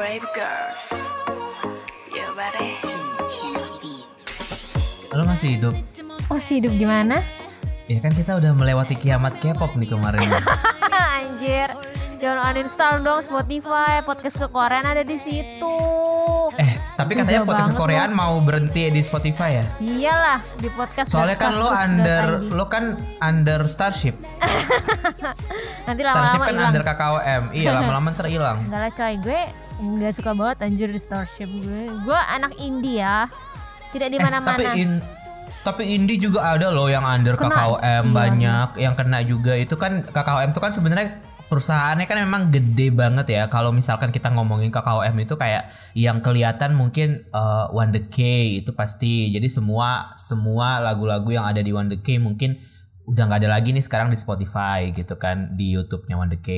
brave girls. You ready? Lo masih hidup? Masih hidup gimana? Ya kan kita udah melewati kiamat K-pop nih kemarin. Anjir. Jangan uninstall dong Spotify, podcast kekoreaan ada di situ. eh, tapi katanya Udah podcast Koreaan mau berhenti di Spotify ya? Iyalah di podcast. Soalnya kan lo under lo kan under Starship. nanti Starship lama-lama kan hilang. under KKOM. Iya, lama-lama ntar hilang. Enggak lah coy, gue nggak suka banget anjir di Starship gue. Gue anak India, tidak di Eh, tapi in tapi indie juga ada loh yang under Kena. KKOM Iya, banyak yang kena juga. Itu kan KKOM itu kan sebenarnya perusahaannya kan memang gede banget ya. Kalau misalkan kita ngomongin KKOM itu kayak yang kelihatan mungkin uh, One The K itu pasti. Jadi semua semua lagu-lagu yang ada di One The K mungkin udah nggak ada lagi nih sekarang di Spotify gitu kan di YouTube-nya One The K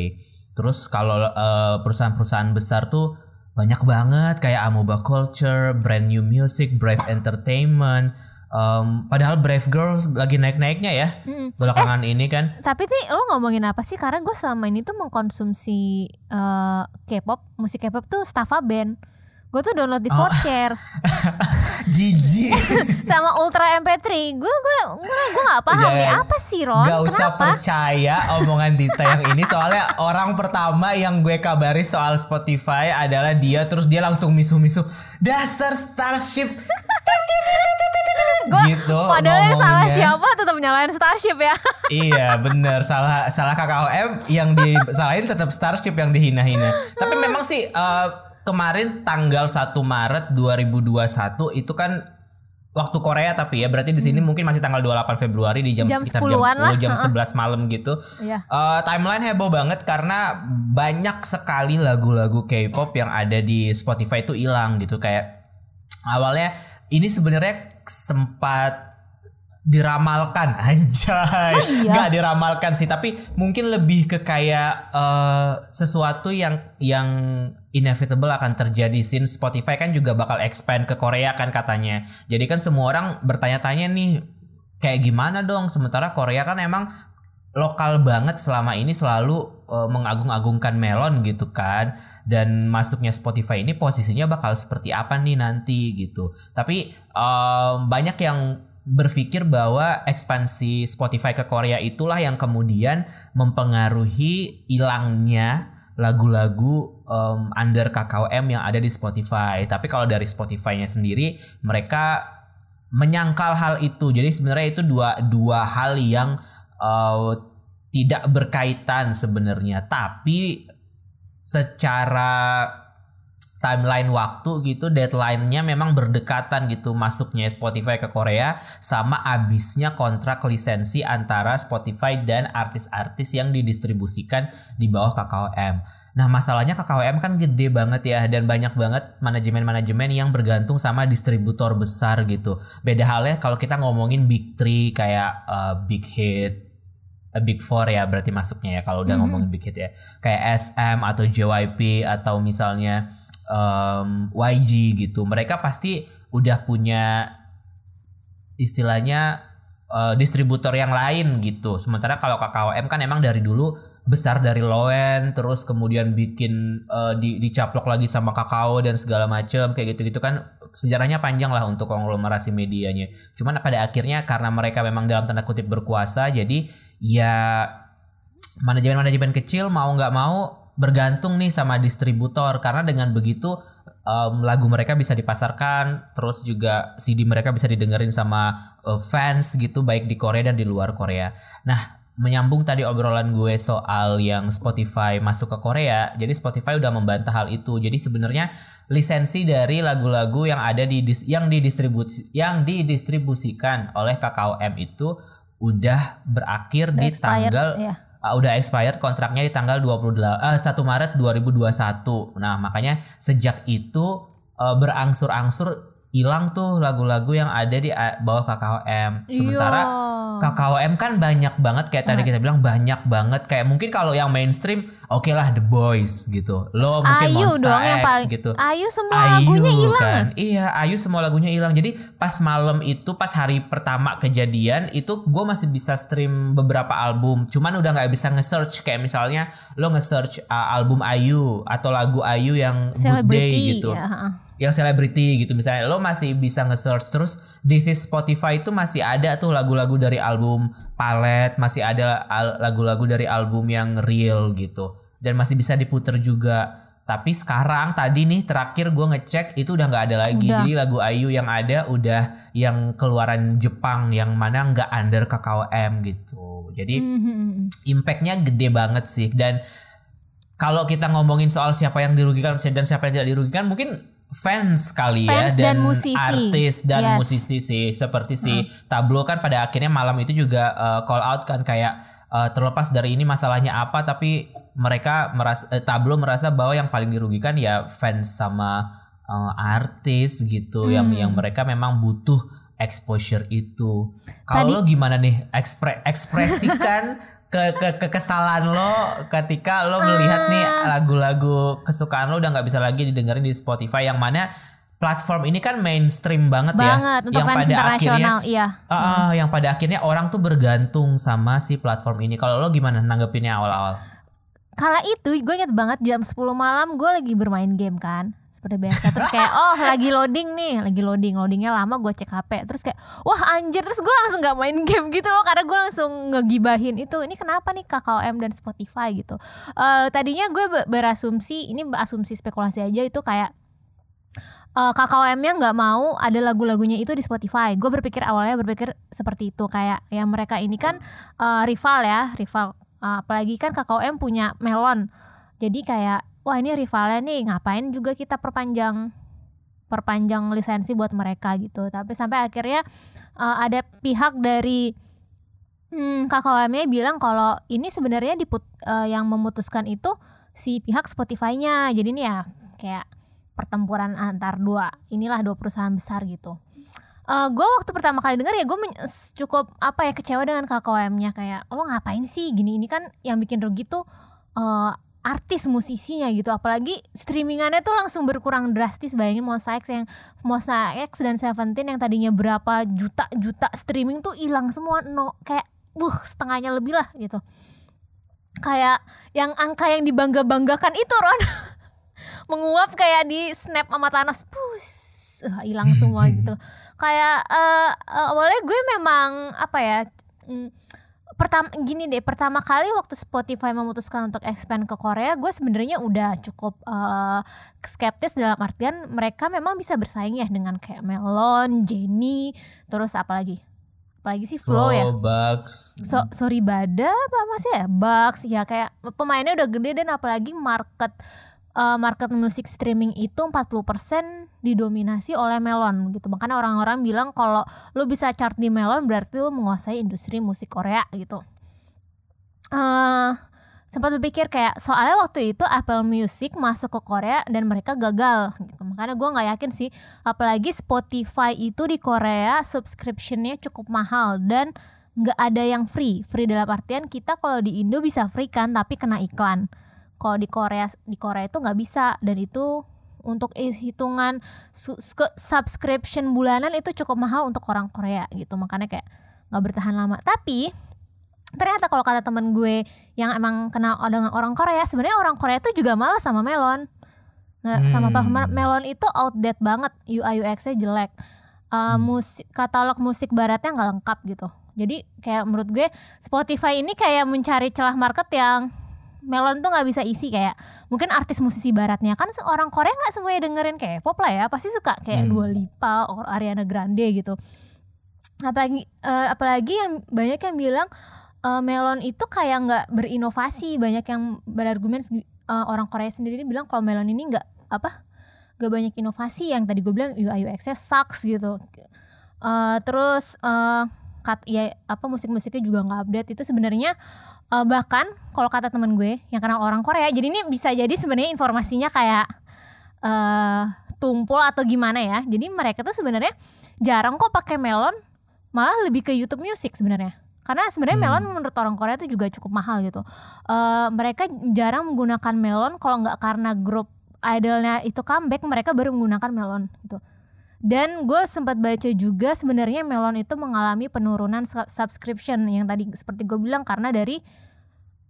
terus kalau uh, perusahaan-perusahaan besar tuh banyak banget kayak Amoeba Culture, Brand New Music, Brave Entertainment. Um, padahal Brave Girls lagi naik-naiknya ya Mm-mm. belakangan ini kan. Tapi nih lo ngomongin apa sih? Karena gue selama ini tuh mengkonsumsi eh, K-pop, musik K-pop tuh Staffa Band. Gue tuh download di Oh. 4share Jijik. sama Ultra MP3. Gue gue gue gue nggak paham Udah, nih apa sih Ron? Gak usah Kenapa? percaya omongan Dita yang ini soalnya orang pertama yang gue kabari soal Spotify adalah dia terus dia langsung misuh-misuh dasar Starship. Gua- gitu. Padahal yang salah siapa tetap nyalain Starship ya. iya bener salah salah KKOM yang disalahin tetap Starship yang dihina-hina. Tapi memang sih eh, kemarin tanggal 1 Maret 2021 itu kan waktu Korea tapi ya berarti di sini mungkin masih tanggal 28 Februari di jam, Jam sekitar jam 10-an lah, 10 jam heeh. 11 malam gitu. Iya. Eh, timeline heboh banget karena banyak sekali lagu-lagu K-pop yang ada di Spotify itu hilang gitu kayak awalnya ini sebenarnya sempat diramalkan anjay iya? nggak diramalkan sih tapi mungkin lebih ke kayak eh, sesuatu yang yang inevitable akan terjadi since Spotify kan juga bakal expand ke Korea kan katanya. Jadi kan semua orang bertanya-tanya nih kayak gimana dong? Sementara Korea kan emang lokal banget selama ini selalu eh, mengagung-agungkan melon gitu kan. Dan masuknya Spotify ini posisinya bakal seperti apa nih nanti gitu. Tapi em, banyak yang berpikir bahwa ekspansi Spotify ke Korea itulah yang kemudian mempengaruhi hilangnya lagu-lagu em, under KKOM yang ada di Spotify tapi kalau dari Spotify-nya sendiri mereka menyangkal hal itu. Jadi sebenarnya itu dua dua hal yang uh, tidak berkaitan sebenarnya, tapi secara timeline waktu gitu deadline-nya memang berdekatan gitu masuknya Spotify ke Korea sama abisnya kontrak lisensi antara Spotify dan artis-artis yang didistribusikan di bawah KKOM. Nah masalahnya KKOM kan gede banget ya dan banyak banget manajemen-manajemen yang bergantung sama distributor besar gitu. Beda halnya kalau kita ngomongin Big Three kayak uh, Big Hit, uh, Big Four ya berarti masuknya ya kalau udah Mhm. ngomongin Big Hit ya. Kayak SM atau JYP atau misalnya um, YG gitu. Mereka pasti udah punya istilahnya uh, distributor yang lain gitu. Sementara kalau KKOM kan emang dari dulu besar dari Loen terus kemudian bikin uh, di dicaplok lagi sama Kakao dan segala macam kayak gitu-gitu kan sejarahnya panjang lah untuk konglomerasi medianya. Cuman pada akhirnya karena mereka memang dalam tanda kutip berkuasa jadi ya manajemen-manajemen kecil mau nggak mau bergantung nih sama distributor karena dengan begitu em, lagu mereka bisa dipasarkan terus juga CD mereka bisa didengerin sama eh, fans gitu baik di Korea dan di luar Korea. Nah menyambung tadi obrolan gue soal yang Spotify masuk ke Korea, jadi Spotify udah membantah hal itu. Jadi sebenarnya lisensi dari lagu-lagu yang ada di dis- yang didistribusi yang didistribusikan oleh KKOM itu udah berakhir di Expired, tanggal ya. Uh, udah expired kontraknya di tanggal 28 eh, 1 Maret 2021. Nah, makanya sejak itu uh, berangsur-angsur hilang tuh lagu-lagu yang ada di uh, bawah KKOM. Sementara Iya. KKOM kan banyak banget kayak tadi kita bilang banyak banget kayak mungkin kalau yang mainstream oke lah The Boys gitu. Lo mungkin Ayu Monsta dong yang X paling gitu. Ayu semua lagunya hilang. kan. Iya, Ayu semua lagunya hilang. Jadi pas malam itu pas hari pertama kejadian itu gue masih bisa stream beberapa album. Cuman udah nggak bisa nge-search kayak misalnya lo nge-search uh, album Ayu atau lagu Ayu yang Good Day Celebrity, gitu. ya. Yang selebriti gitu misalnya lo masih bisa nge-search terus di si Spotify itu masih ada tuh lagu-lagu dari album Palet, masih ada lagu-lagu dari album yang real gitu. Dan masih bisa diputer juga. Tapi sekarang tadi nih terakhir gue ngecek itu udah nggak ada lagi. Udah. Jadi lagu Ayu yang ada udah yang keluaran Jepang yang mana nggak under KKOM gitu. Jadi Mhm. impactnya gede banget sih dan kalau kita ngomongin soal siapa yang dirugikan dan siapa yang tidak dirugikan mungkin fans kali ya Fans dan musisi. artis dan Yes. musisi sih seperti si Tablo kan pada akhirnya malam itu juga uh, call out kan kayak uh, terlepas dari ini masalahnya apa tapi mereka merasa eh, Tablo merasa bahwa yang paling dirugikan ya fans sama uh, artis gitu yang yang mereka memang butuh exposure itu. Kalau lo gimana nih ekspre ekspresikan ke, ke kekesalan lo ketika lo melihat nih Ah. lagu-lagu kesukaan lo udah nggak bisa lagi didengerin di Spotify yang mana platform ini kan mainstream banget, ya Banget untuk yang fans pada akhirnya iya. Ah, ah, yang pada akhirnya orang tuh bergantung sama si platform ini kalau lo gimana nanggepinnya awal-awal Kala itu gue inget banget jam 10 malam gue lagi bermain game kan seperti biasa. Terus kayak oh lagi loading nih lagi loading. Loadingnya lama gue cek HP terus kayak wah anjir. Terus gue langsung nggak main game gitu loh karena gue langsung ngegibahin itu ini kenapa nih KKOM dan Spotify? gitu. Eh tadinya gue be- berasumsi ini asumsi spekulasi aja itu kayak eh KKOM-nya nggak mau ada lagu-lagunya itu di Spotify. Gue berpikir awalnya berpikir seperti itu. Kayak yang mereka ini kan eh, rival ya, rival. Eh, apalagi kan KKOM punya Melon. Jadi kayak wah ini rivalnya nih ngapain juga kita perpanjang perpanjang lisensi buat mereka gitu. Tapi sampai akhirnya eh, ada pihak dari hmm, KKOM-nya bilang kalau ini sebenarnya diput eh, yang memutuskan itu si pihak Spotify-nya. Jadi ini ya kayak pertempuran antar dua inilah dua perusahaan besar gitu. Eh gue waktu pertama kali denger ya gue cukup apa ya kecewa dengan KKOM-nya kayak lo ngapain sih gini? Ini kan yang bikin rugi tuh eh, artis musisinya gitu. Apalagi streamingannya tuh langsung berkurang drastis. Bayangin X yang X dan Seventeen yang tadinya berapa juta juta streaming tuh hilang semua no kayak buh setengahnya lebih lah gitu. Kayak yang angka yang dibangga banggakan itu Ron. Menguap kayak di snap sama Thanos. Pus uh, hilang semua gitu kayak eh eh, awalnya gue memang apa ya mm, pertama gini deh pertama kali waktu Spotify memutuskan untuk expand ke Korea gue sebenarnya udah cukup eh, skeptis dalam artian mereka memang bisa bersaing ya dengan kayak Melon, Jenny, terus apalagi apalagi sih? Flow ya? Bugs. So, sorry Bada apa masih ya? Bugs ya kayak pemainnya udah gede dan apalagi market eh, market musik streaming itu 40% didominasi oleh Melon gitu. Makanya orang-orang bilang kalau lu bisa chart di Melon berarti lu menguasai industri musik Korea gitu. eh sempat berpikir kayak soalnya waktu itu Apple Music masuk ke Korea dan mereka gagal gitu. Makanya gue nggak yakin sih apalagi Spotify itu di Korea subscriptionnya cukup mahal dan nggak ada yang free. Free dalam artian kita kalau di Indo bisa free kan tapi kena iklan. Kalau di Korea di Korea itu nggak bisa dan itu untuk hitungan subscription bulanan itu cukup mahal untuk orang Korea gitu. Makanya kayak nggak bertahan lama. Tapi ternyata kalau kata temen gue yang emang kenal dengan orang Korea sebenarnya orang Korea itu juga malas sama melon Nah, sama Hmm. melon itu outdated banget UI UX-nya jelek Uh, musik katalog musik baratnya nggak lengkap gitu jadi kayak menurut gue Spotify ini kayak mencari celah market yang melon tuh nggak bisa isi kayak mungkin artis musisi baratnya. Kan orang Korea nggak semuanya dengerin kayak pop lah ya pasti suka kayak Hmm. Dua Lipa or Ariana Grande gitu. Apalagi eh, apalagi yang banyak yang bilang eh, melon itu kayak nggak berinovasi. Banyak yang berargumen eh, orang Korea sendiri bilang kalau melon ini nggak apa nggak banyak inovasi. Yang tadi gue bilang UI UX-nya sucks gitu. Eh, terus eh, kat ya apa musik-musiknya juga nggak update. Itu sebenarnya eh, bahkan kalau kata temen gue yang kenal orang Korea jadi ini bisa jadi sebenarnya informasinya kayak eh tumpul atau gimana ya. Jadi mereka tuh sebenarnya jarang kok pakai melon malah lebih ke YouTube Music sebenarnya. Karena sebenarnya melon menurut orang Korea itu juga cukup mahal gitu. Eh, mereka jarang menggunakan melon. Kalau nggak karena grup idolnya itu comeback mereka baru menggunakan melon gitu dan gue sempat baca juga sebenarnya melon itu mengalami penurunan su- subscription yang tadi seperti gue bilang karena dari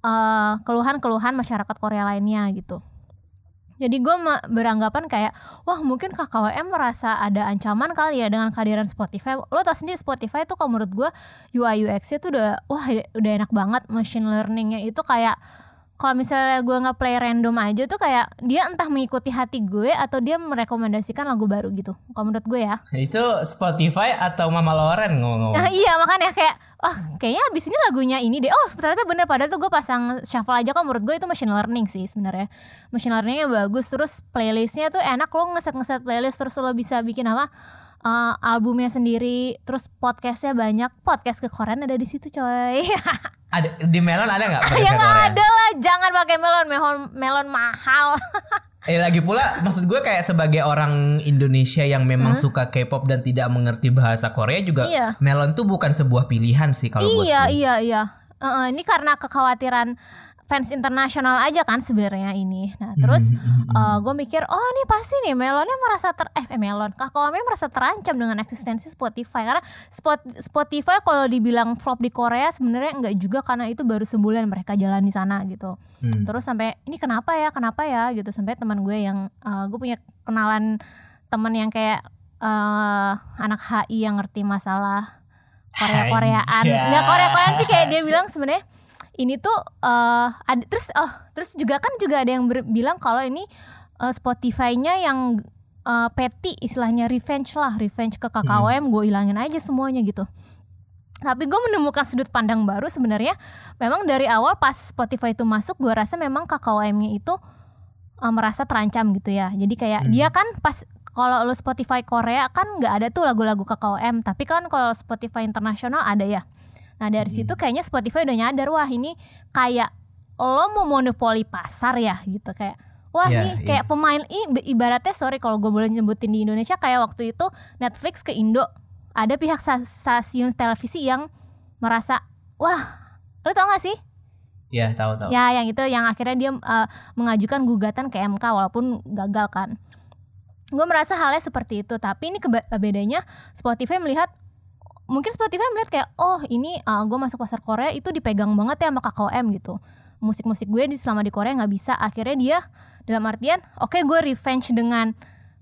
eh, keluhan-keluhan masyarakat Korea lainnya gitu jadi gue beranggapan kayak wah mungkin KKWM merasa ada ancaman kali ya dengan kehadiran Spotify. Lo tau sendiri Spotify tuh kalau menurut gue UI UX-nya tuh udah wah udah enak banget machine learningnya itu kayak kalau misalnya gue nge-play random aja tuh kayak dia entah mengikuti hati gue atau dia merekomendasikan lagu baru gitu. Kalau menurut gue ya. Itu Spotify atau Mama Loren ngomong-ngomong? Nah, iya makanya kayak oh kayaknya abis ini lagunya ini deh. Oh ternyata bener padahal tuh gue pasang shuffle aja kok menurut gue itu machine learning sih sebenarnya. Machine learningnya bagus terus playlistnya tuh enak lo ngeset-ngeset playlist terus lo bisa bikin apa eh, albumnya sendiri terus podcastnya banyak podcast ke Korean ada di situ coy. Ada di Melon ada nggak? ya nggak Korea? ada lah jangan pakai melon melon melon mahal. Eh lagi pula maksud gue kayak sebagai orang Indonesia yang memang suka K-pop dan tidak mengerti bahasa Korea juga Iya. Melon tuh bukan sebuah pilihan sih kalau buat iya gue. iya iya Eh, eh, ini karena kekhawatiran fans internasional aja kan sebenarnya ini. Nah terus gue mikir oh ini pasti nih melonnya merasa ter eh eh, melon kakaknya merasa terancam dengan eksistensi Spotify. Karena Spot, Spotify kalau dibilang flop di Korea sebenarnya enggak juga karena itu baru sebulan mereka jalan di sana gitu. Hmm. terus sampai ini kenapa ya kenapa ya? gitu. Sampai teman gue yang gue punya kenalan teman yang kayak eh, anak HI yang ngerti masalah Korea Koreaan nggak Korea Koreaan sih kayak dia bilang sebenarnya ini tuh eh ada terus oh terus juga kan juga ada yang ber- bilang kalau ini eh, Spotify-nya yang eh, petty istilahnya revenge lah revenge ke KKWM gue ilangin aja semuanya gitu. Tapi gue menemukan sudut pandang baru sebenarnya memang dari awal pas Spotify itu masuk gue rasa memang KKWM-nya itu eh, merasa terancam gitu ya. Jadi kayak dia kan pas kalau lo Spotify Korea kan nggak ada tuh lagu-lagu KKWM tapi kan kalau Spotify internasional ada ya nah dari situ kayaknya Spotify udah nyadar wah ini kayak lo mau monopoli pasar ya gitu kayak wah Iya, nih iya. kayak pemain ini ibaratnya sorry kalau gue boleh nyebutin di Indonesia kayak waktu itu Netflix ke Indo ada pihak stasiun televisi yang merasa wah lo tau gak sih Ya tahu tahu. Ya, yang itu yang akhirnya dia uh, mengajukan gugatan ke MK walaupun gagal kan. Gue merasa halnya seperti itu, tapi ini bedanya Spotify melihat mungkin Spotify melihat kayak oh ini gue masuk pasar Korea itu dipegang banget ya sama KKOM gitu. Musik-musik gue di selama di Korea nggak bisa. Akhirnya dia dalam artian oke gue revenge dengan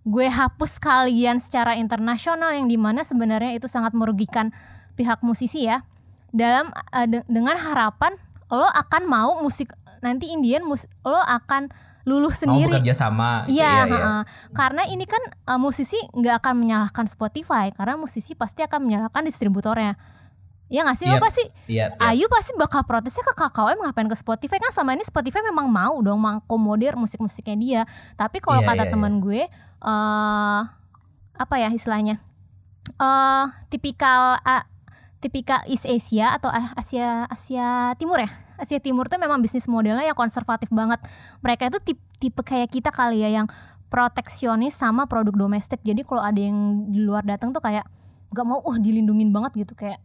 gue hapus kalian secara internasional yang di mana sebenarnya itu sangat merugikan pihak musisi ya dalam uh, de- dengan harapan lo akan mau musik nanti Indian mus lo akan luluh Mau sendiri bekerja sama. gitu, Iya, iya, iya. heeh. karena ini kan uh, musisi nggak akan menyalahkan Spotify karena musisi pasti akan menyalahkan distributornya. Ya nggak sih lo Iya, pasti Iya. iya. Ayu pasti bakal protesnya ke KKM ngapain ke Spotify kan selama ini Spotify memang mau dong mengakomodir musik-musiknya dia. Tapi kalau Iya, kata iya, teman gue eh apa ya istilahnya? eh tipikal ah, tipikal East Asia atau Asia Asia Timur ya. Asia Timur tuh memang bisnis modelnya yang konservatif banget. Mereka itu tipe, tipe kayak kita kali ya yang proteksionis sama produk domestik. Jadi kalau ada yang di luar datang tuh kayak gak mau uh dilindungin banget gitu kayak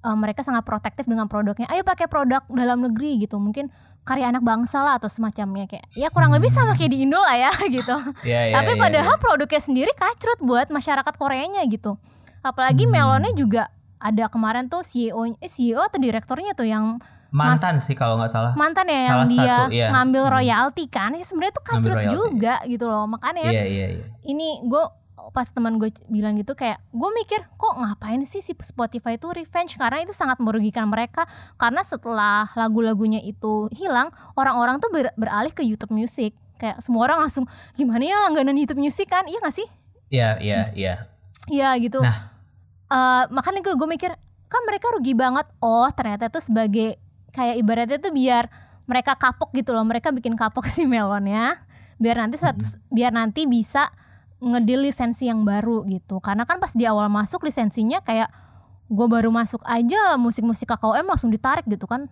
eh, mereka sangat protektif dengan produknya. Ayo pakai produk dalam negeri gitu. Mungkin karya anak bangsa lah atau semacamnya kayak ya kurang lebih sama kayak di Indo lah ya gitu. Iya, iya, Tapi iya, padahal iya. produknya sendiri kacrut buat masyarakat Koreanya gitu. Apalagi Hmm. melonnya juga ada kemarin tuh CEO eh CEO atau direkturnya tuh yang mantan sih kalau nggak salah. mantan ya yang Salah dia satu, iya. ngambil Hmm. royalti kan. Ya sebenarnya tuh kacrut juga gitu loh. Makanya Iya iya iya. ini gue pas teman gue bilang gitu kayak gue mikir kok ngapain sih si Spotify itu revenge karena itu sangat merugikan mereka karena setelah lagu-lagunya itu hilang orang-orang tuh ber- beralih ke YouTube Music kayak semua orang langsung gimana ya langganan YouTube Music kan iya gak sih Iya iya iya. Iya gitu Nah. Eh, makanya gue mikir kan mereka rugi banget oh ternyata itu sebagai kayak ibaratnya tuh biar mereka kapok gitu loh mereka bikin kapok si melonnya biar nanti suatu biar nanti bisa ngedil lisensi yang baru gitu. Karena kan pas di awal masuk lisensinya kayak gue baru masuk aja musik-musik KKOM langsung ditarik gitu kan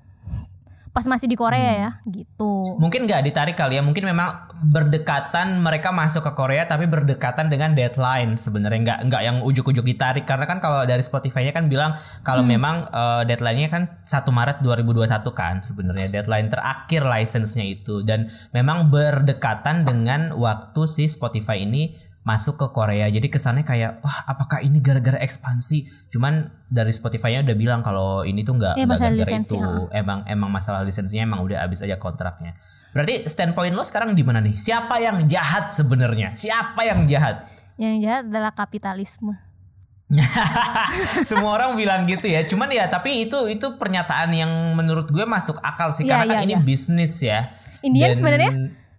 pas masih di Korea ya gitu. Mungkin nggak ditarik kali ya, mungkin memang berdekatan mereka masuk ke Korea tapi berdekatan dengan deadline sebenarnya. Nggak nggak yang ujuk-ujuk ditarik karena kan kalau dari Spotify-nya kan bilang kalau memang eh, deadline-nya kan 1 Maret 2021 kan sebenarnya deadline terakhir license-nya itu. Dan memang berdekatan dengan waktu si Spotify ini masuk ke Korea. Jadi kesannya kayak wah apakah ini gara-gara ekspansi? Cuman dari Spotify-nya udah bilang kalau ini tuh nggak masalah gara-gara itu. ha. Emang emang masalah lisensinya emang udah habis aja kontraknya. Berarti standpoint lo sekarang di mana nih? Siapa yang jahat sebenarnya? Siapa yang jahat? Yang jahat adalah kapitalisme. Semua orang bilang gitu ya. Cuman ya tapi itu itu pernyataan yang menurut gue masuk akal sih Iya, karena kan iya, ini iya. bisnis ya. Indian sebenarnya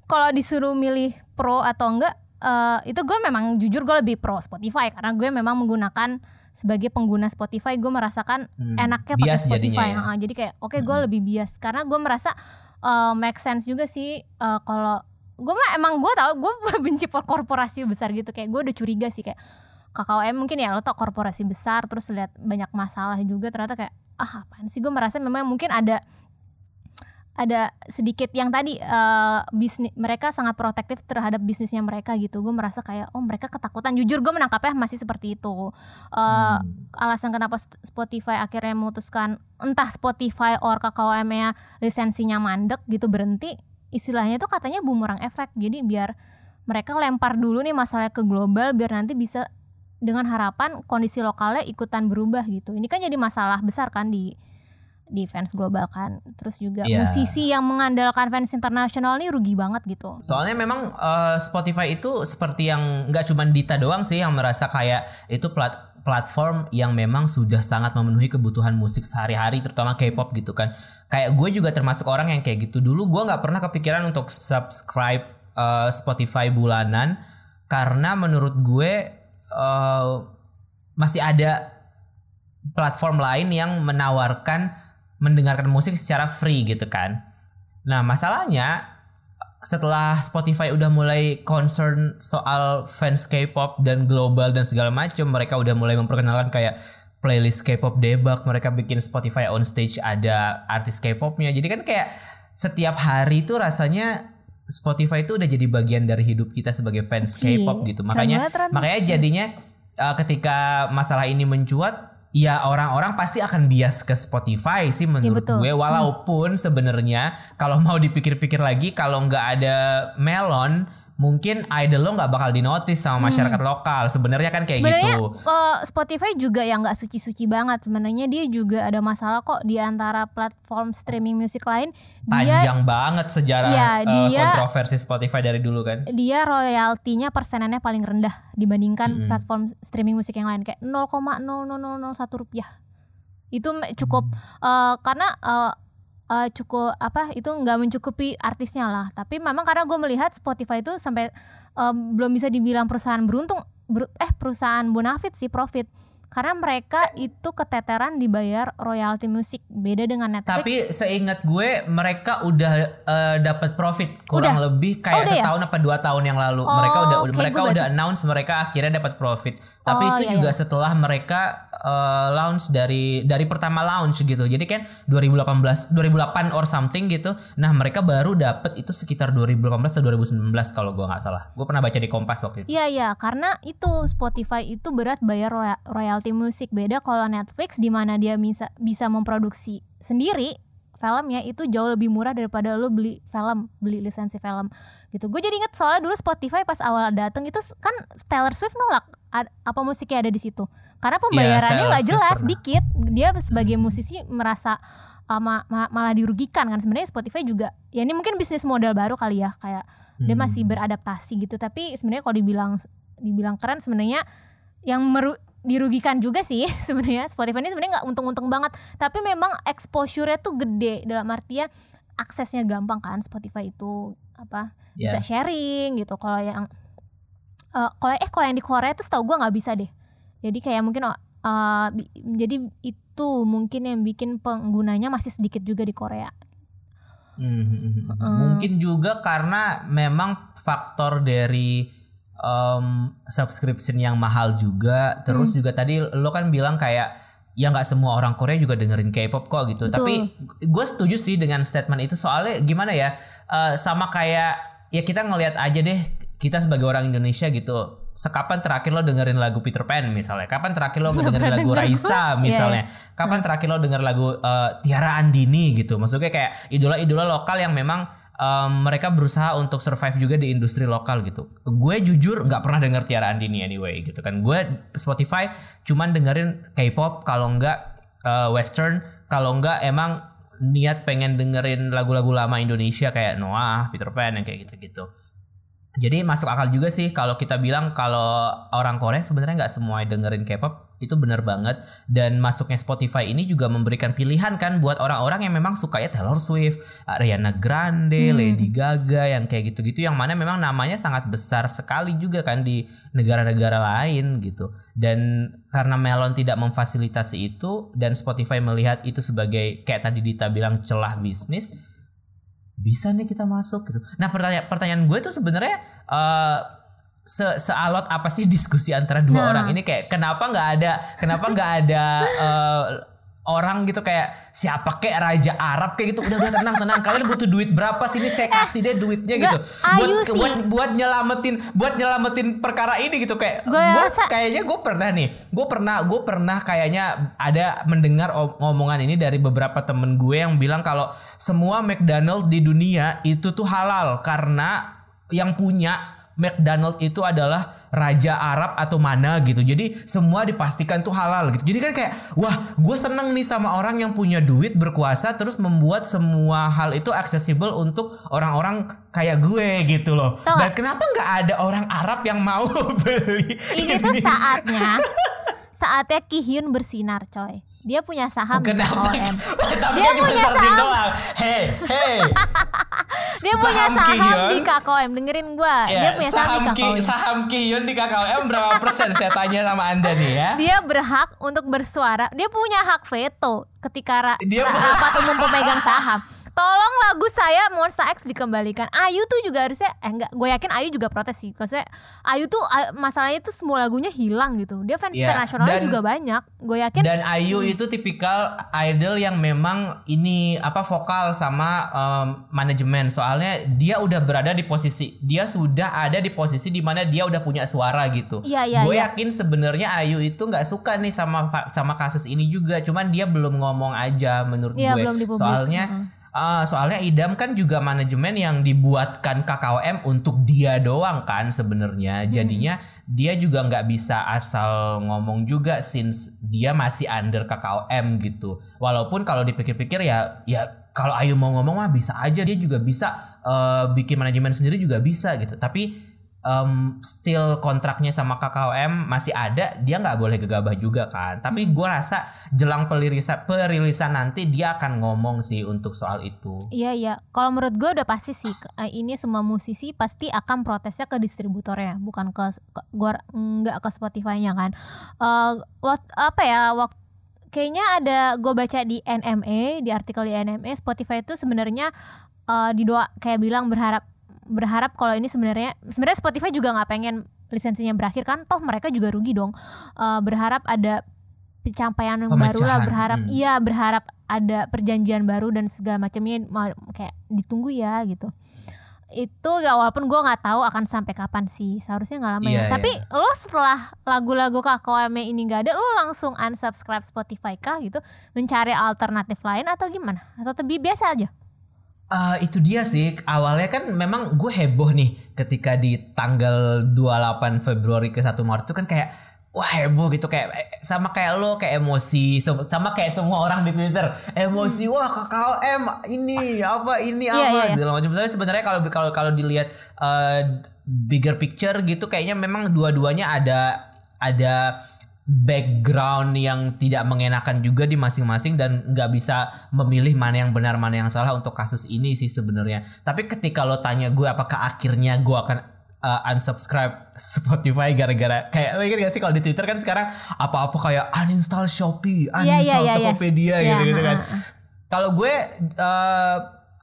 kalau disuruh milih pro atau enggak eh, itu gue memang jujur gue lebih pro Spotify karena gue memang menggunakan sebagai pengguna Spotify gue merasakan enaknya pakai bias jadinya Spotify. ya. Ah, jadi kayak oke gue lebih bias karena gue merasa eh, make sense juga sih eh, kalau gue mah emang gue tau gue benci por- korporasi besar gitu kayak gue udah curiga sih kayak KKUM mungkin ya lo tau korporasi besar terus lihat banyak masalah juga ternyata kayak ah apaan sih? Gue merasa memang mungkin ada ada sedikit yang tadi eh, bisnis mereka sangat protektif terhadap bisnisnya mereka gitu. Gue merasa kayak oh mereka ketakutan. Jujur gue menangkapnya masih seperti itu. Eh, alasan kenapa Spotify akhirnya memutuskan entah Spotify or KKOM nya lisensinya mandek gitu berhenti istilahnya itu katanya bumerang efek. Jadi biar mereka lempar dulu nih masalahnya ke global biar nanti bisa dengan harapan kondisi lokalnya ikutan berubah gitu. Ini kan jadi masalah besar kan di di fans global kan terus juga Iya. musisi yang mengandalkan fans internasional nih rugi banget gitu Soalnya memang eh, Spotify itu seperti yang nggak cuma Dita doang sih yang merasa kayak itu plat platform yang memang sudah sangat memenuhi kebutuhan musik sehari-hari terutama K-pop gitu kan. Kayak gue juga termasuk orang yang kayak gitu. Dulu gue nggak pernah kepikiran untuk subscribe eh, Spotify bulanan karena menurut gue eh, masih ada platform lain yang menawarkan mendengarkan musik secara free gitu kan. Nah, masalahnya setelah Spotify udah mulai concern soal fans K-pop dan global dan segala macam, mereka udah mulai memperkenalkan kayak playlist K-pop debug, mereka bikin Spotify on stage ada artis K-popnya. Jadi kan kayak setiap hari itu rasanya Spotify itu udah jadi bagian dari hidup kita sebagai fans K-pop gitu. Makanya makanya jadinya uh, ketika masalah ini mencuat ya orang-orang pasti akan bias ke Spotify sih menurut betul. gue walaupun sebenarnya kalau mau dipikir-pikir lagi kalau nggak ada Melon mungkin idol lo nggak bakal dinotis sama masyarakat lokal. Sebenarnya kan kayak Hmm. sebenarnya gitu. eh, Spotify juga yang nggak suci-suci banget. Sebenarnya dia juga ada masalah kok di antara platform streaming musik lain. Dia panjang banget sejarah uh, dia- kontroversi Spotify dari dulu kan? dia royaltinya persenannya paling rendah dibandingkan platform streaming musik yang lain. Kayak 0,00001 rupiah. Itu cukup eh, karena eh, eh, cukup apa itu nggak mencukupi artisnya lah. Tapi memang karena gue melihat Spotify itu sampai eh, belum bisa dibilang perusahaan beruntung ber- eh perusahaan bonafit sih profit karena mereka itu keteteran dibayar royalti musik beda dengan Netflix. Tapi seingat gue mereka udah uh, dapat profit kurang Udah? lebih Oh, kayak udah ya? setahun apa dua tahun yang lalu. Oh, mereka udah oke, mereka udah announce mereka akhirnya dapat profit. Tapi Oh, itu iya, juga iya. setelah mereka uh, launch dari dari pertama launch gitu. Jadi kan 2018 2008 or something gitu. Nah mereka baru dapat itu sekitar 2018 atau 2019 kalau gue nggak salah. Gue pernah baca di Kompas waktu itu. Iya iya. Karena itu Spotify itu berat bayar roya- royalti musik beda kalau Netflix di mana dia bisa bisa memproduksi sendiri filmnya itu jauh lebih murah daripada lo beli film beli lisensi film gitu. Gue jadi inget soalnya dulu Spotify pas awal dateng itu kan Taylor Swift nolak apa musiknya ada di situ. Karena pembayarannya Taylor nggak Swift jelas pernah. dikit. Dia sebagai musisi merasa uh, ma- ma- malah dirugikan kan. Sebenarnya Spotify juga ya ini mungkin bisnis model baru kali ya kayak dia Hmm. masih beradaptasi gitu. Tapi sebenarnya kalau dibilang dibilang keren sebenarnya yang meru- dirugikan juga sih sebenarnya. Spotify ini sebenarnya nggak untung-untung banget. Tapi memang exposure-nya tuh gede. Dalam artian aksesnya gampang kan Spotify itu apa Ya. bisa sharing gitu. Kalau yang eh kalau eh kalau yang di Korea tuh setahu gue nggak bisa deh. Jadi kayak mungkin bi- jadi itu mungkin yang bikin penggunanya masih sedikit juga di Korea. Hmm, Mungkin juga karena memang faktor dari um, subscription yang mahal juga. Terus juga tadi lo kan bilang kayak ya nggak semua orang Korea juga dengerin K-pop kok gitu. Tapi gue setuju sih dengan statement itu soalnya gimana ya? eh, sama kayak ya kita ngelihat aja deh kita sebagai orang Indonesia gitu. Sekapan terakhir lo dengerin lagu Peter Pan misalnya? Kapan terakhir lo dengerin lagu Raisa misalnya? Kapan terakhir lo denger lagu eh, Tiara Andini gitu? Maksudnya kayak idola-idola lokal yang memang em, mereka berusaha untuk survive juga di industri lokal gitu. Gue jujur nggak pernah denger Tiara Andini anyway gitu kan. Gue Spotify cuman dengerin K-pop kalau nggak eh, Western, kalau nggak emang niat pengen dengerin lagu-lagu lama Indonesia kayak Noah, Peter Pan yang kayak gitu-gitu. Jadi masuk akal juga sih kalau kita bilang kalau orang Korea sebenarnya nggak semua dengerin K-pop itu benar banget dan masuknya Spotify ini juga memberikan pilihan kan buat orang-orang yang memang suka ya Taylor Swift, Ariana Grande, Lady Gaga yang kayak gitu-gitu yang mana memang namanya sangat besar sekali juga kan di negara-negara lain gitu. Dan karena Melon tidak memfasilitasi itu dan Spotify melihat itu sebagai kayak tadi Dita bilang celah bisnis, bisa nih kita masuk gitu. Nah pertanyaan pertanyaan gue tuh sebenarnya eh, se sealot apa sih diskusi antara dua Nah. orang ini kayak kenapa nggak ada kenapa nggak ada eh, orang gitu kayak siapa kayak raja Arab kayak gitu. Udah udah tenang tenang. Kalian butuh duit berapa sih? Ini saya kasih deh duitnya gitu. buat sih. buat buat nyelamatin buat nyelamatin perkara ini gitu. Kayak Gue rasa- kayaknya gue pernah nih gue pernah gue pernah kayaknya ada mendengar om- omongan ini dari beberapa temen gue yang bilang kalau semua McDonald di dunia itu tuh halal karena yang punya McDonald itu adalah raja Arab atau mana gitu. Jadi semua dipastikan tuh halal gitu. Jadi kan kayak wah, gue seneng nih sama orang yang punya duit berkuasa terus membuat semua hal itu accessible untuk orang-orang kayak gue gitu loh. Tau Dan kenapa nggak ada orang Arab yang mau beli? Ini tuh saatnya saatnya Ki Hyun bersinar coy. Dia punya saham di Kenapa? Tapi Dia punya saham. Hey, hey. Dia punya Saham saham Ki-hyun. di KKOM. Dengerin gua. Ya, dia punya saham, saham di Ki, KKOM. saham Kiyun di KKM berapa persen saya tanya sama Anda nih ya. Dia berhak untuk bersuara. Dia punya hak veto ketika ra- Dia- ra- rapat umum pemegang saham. Tolong lagu saya Monster X dikembalikan. Ayu tuh juga harusnya eh enggak, gue yakin Ayu juga protes sih. Maksudnya Ayu tuh ah, masalahnya tuh semua lagunya hilang gitu. Dia fans Ya, internasionalnya juga banyak. Gue yakin Dan Ayu itu tipikal idol yang memang ini apa vokal sama em, manajemen. Soalnya dia udah berada di posisi dia sudah ada di posisi di mana dia udah punya suara gitu. Iya, iya, Gue iya. yakin sebenarnya Ayu itu nggak suka nih sama sama kasus ini juga. Cuman dia belum ngomong aja menurut Iya, gue. belum. Soalnya ah, soalnya Idam kan juga manajemen yang dibuatkan KKOM untuk dia doang kan sebenarnya. Jadinya dia juga nggak bisa asal ngomong juga since dia masih under KKOM gitu. Walaupun kalau dipikir-pikir ya ya kalau Ayu mau ngomong mah bisa aja dia juga bisa eh, bikin manajemen sendiri juga bisa gitu. Tapi em, still kontraknya sama KKOM masih ada, dia nggak boleh gegabah juga kan. Tapi gue rasa jelang perilisan perilisan nanti dia akan ngomong sih untuk soal itu. Iya iya. Kalau menurut gue udah pasti sih eh, ini semua musisi pasti akan protesnya ke distributornya, bukan ke, ke gua nggak ke Spotify-nya kan. Eh wak- apa ya waktu kayaknya ada gue baca di NME di artikel di NME Spotify itu sebenarnya eh didoa kayak bilang berharap berharap kalau ini sebenarnya sebenarnya Spotify juga nggak pengen lisensinya berakhir kan toh mereka juga rugi dong. Eh berharap ada pencapaian yang baru lah berharap hmm. iya berharap ada perjanjian baru dan segala macamnya ma- kayak ditunggu ya gitu. Itu ya walaupun gue nggak tahu akan sampai kapan sih seharusnya nggak lama Iya, ya. Tapi lo setelah lagu-lagu KKOM ini nggak ada lo langsung unsubscribe Spotify kah gitu? Mencari alternatif lain atau gimana? Atau lebih biasa aja Eh, itu dia sih. Awalnya kan memang gue heboh nih ketika di tanggal 28 Februari ke 1 Maret itu kan kayak wah heboh gitu. Kayak eh, sama kayak lo kayak emosi. Sama kayak semua orang di Twitter. Emosi wah KKOM ini apa ini Iya, apa iya, iya. segala macam. Sebenarnya kalau kalau kalau dilihat eh, bigger picture gitu kayaknya memang dua-duanya ada ada background yang tidak mengenakan juga di masing-masing dan nggak bisa memilih mana yang benar mana yang salah untuk kasus ini sih sebenarnya. Tapi ketika lo tanya gue apakah akhirnya gue akan uh, unsubscribe Spotify gara-gara kayak lo ingat gak sih kalau di Twitter kan sekarang apa-apa kayak uninstall Shopee, Iya, uninstall iya, iya. Tokopedia Iya, gitu-gitu kan. ha, ha. Kalau gue uh,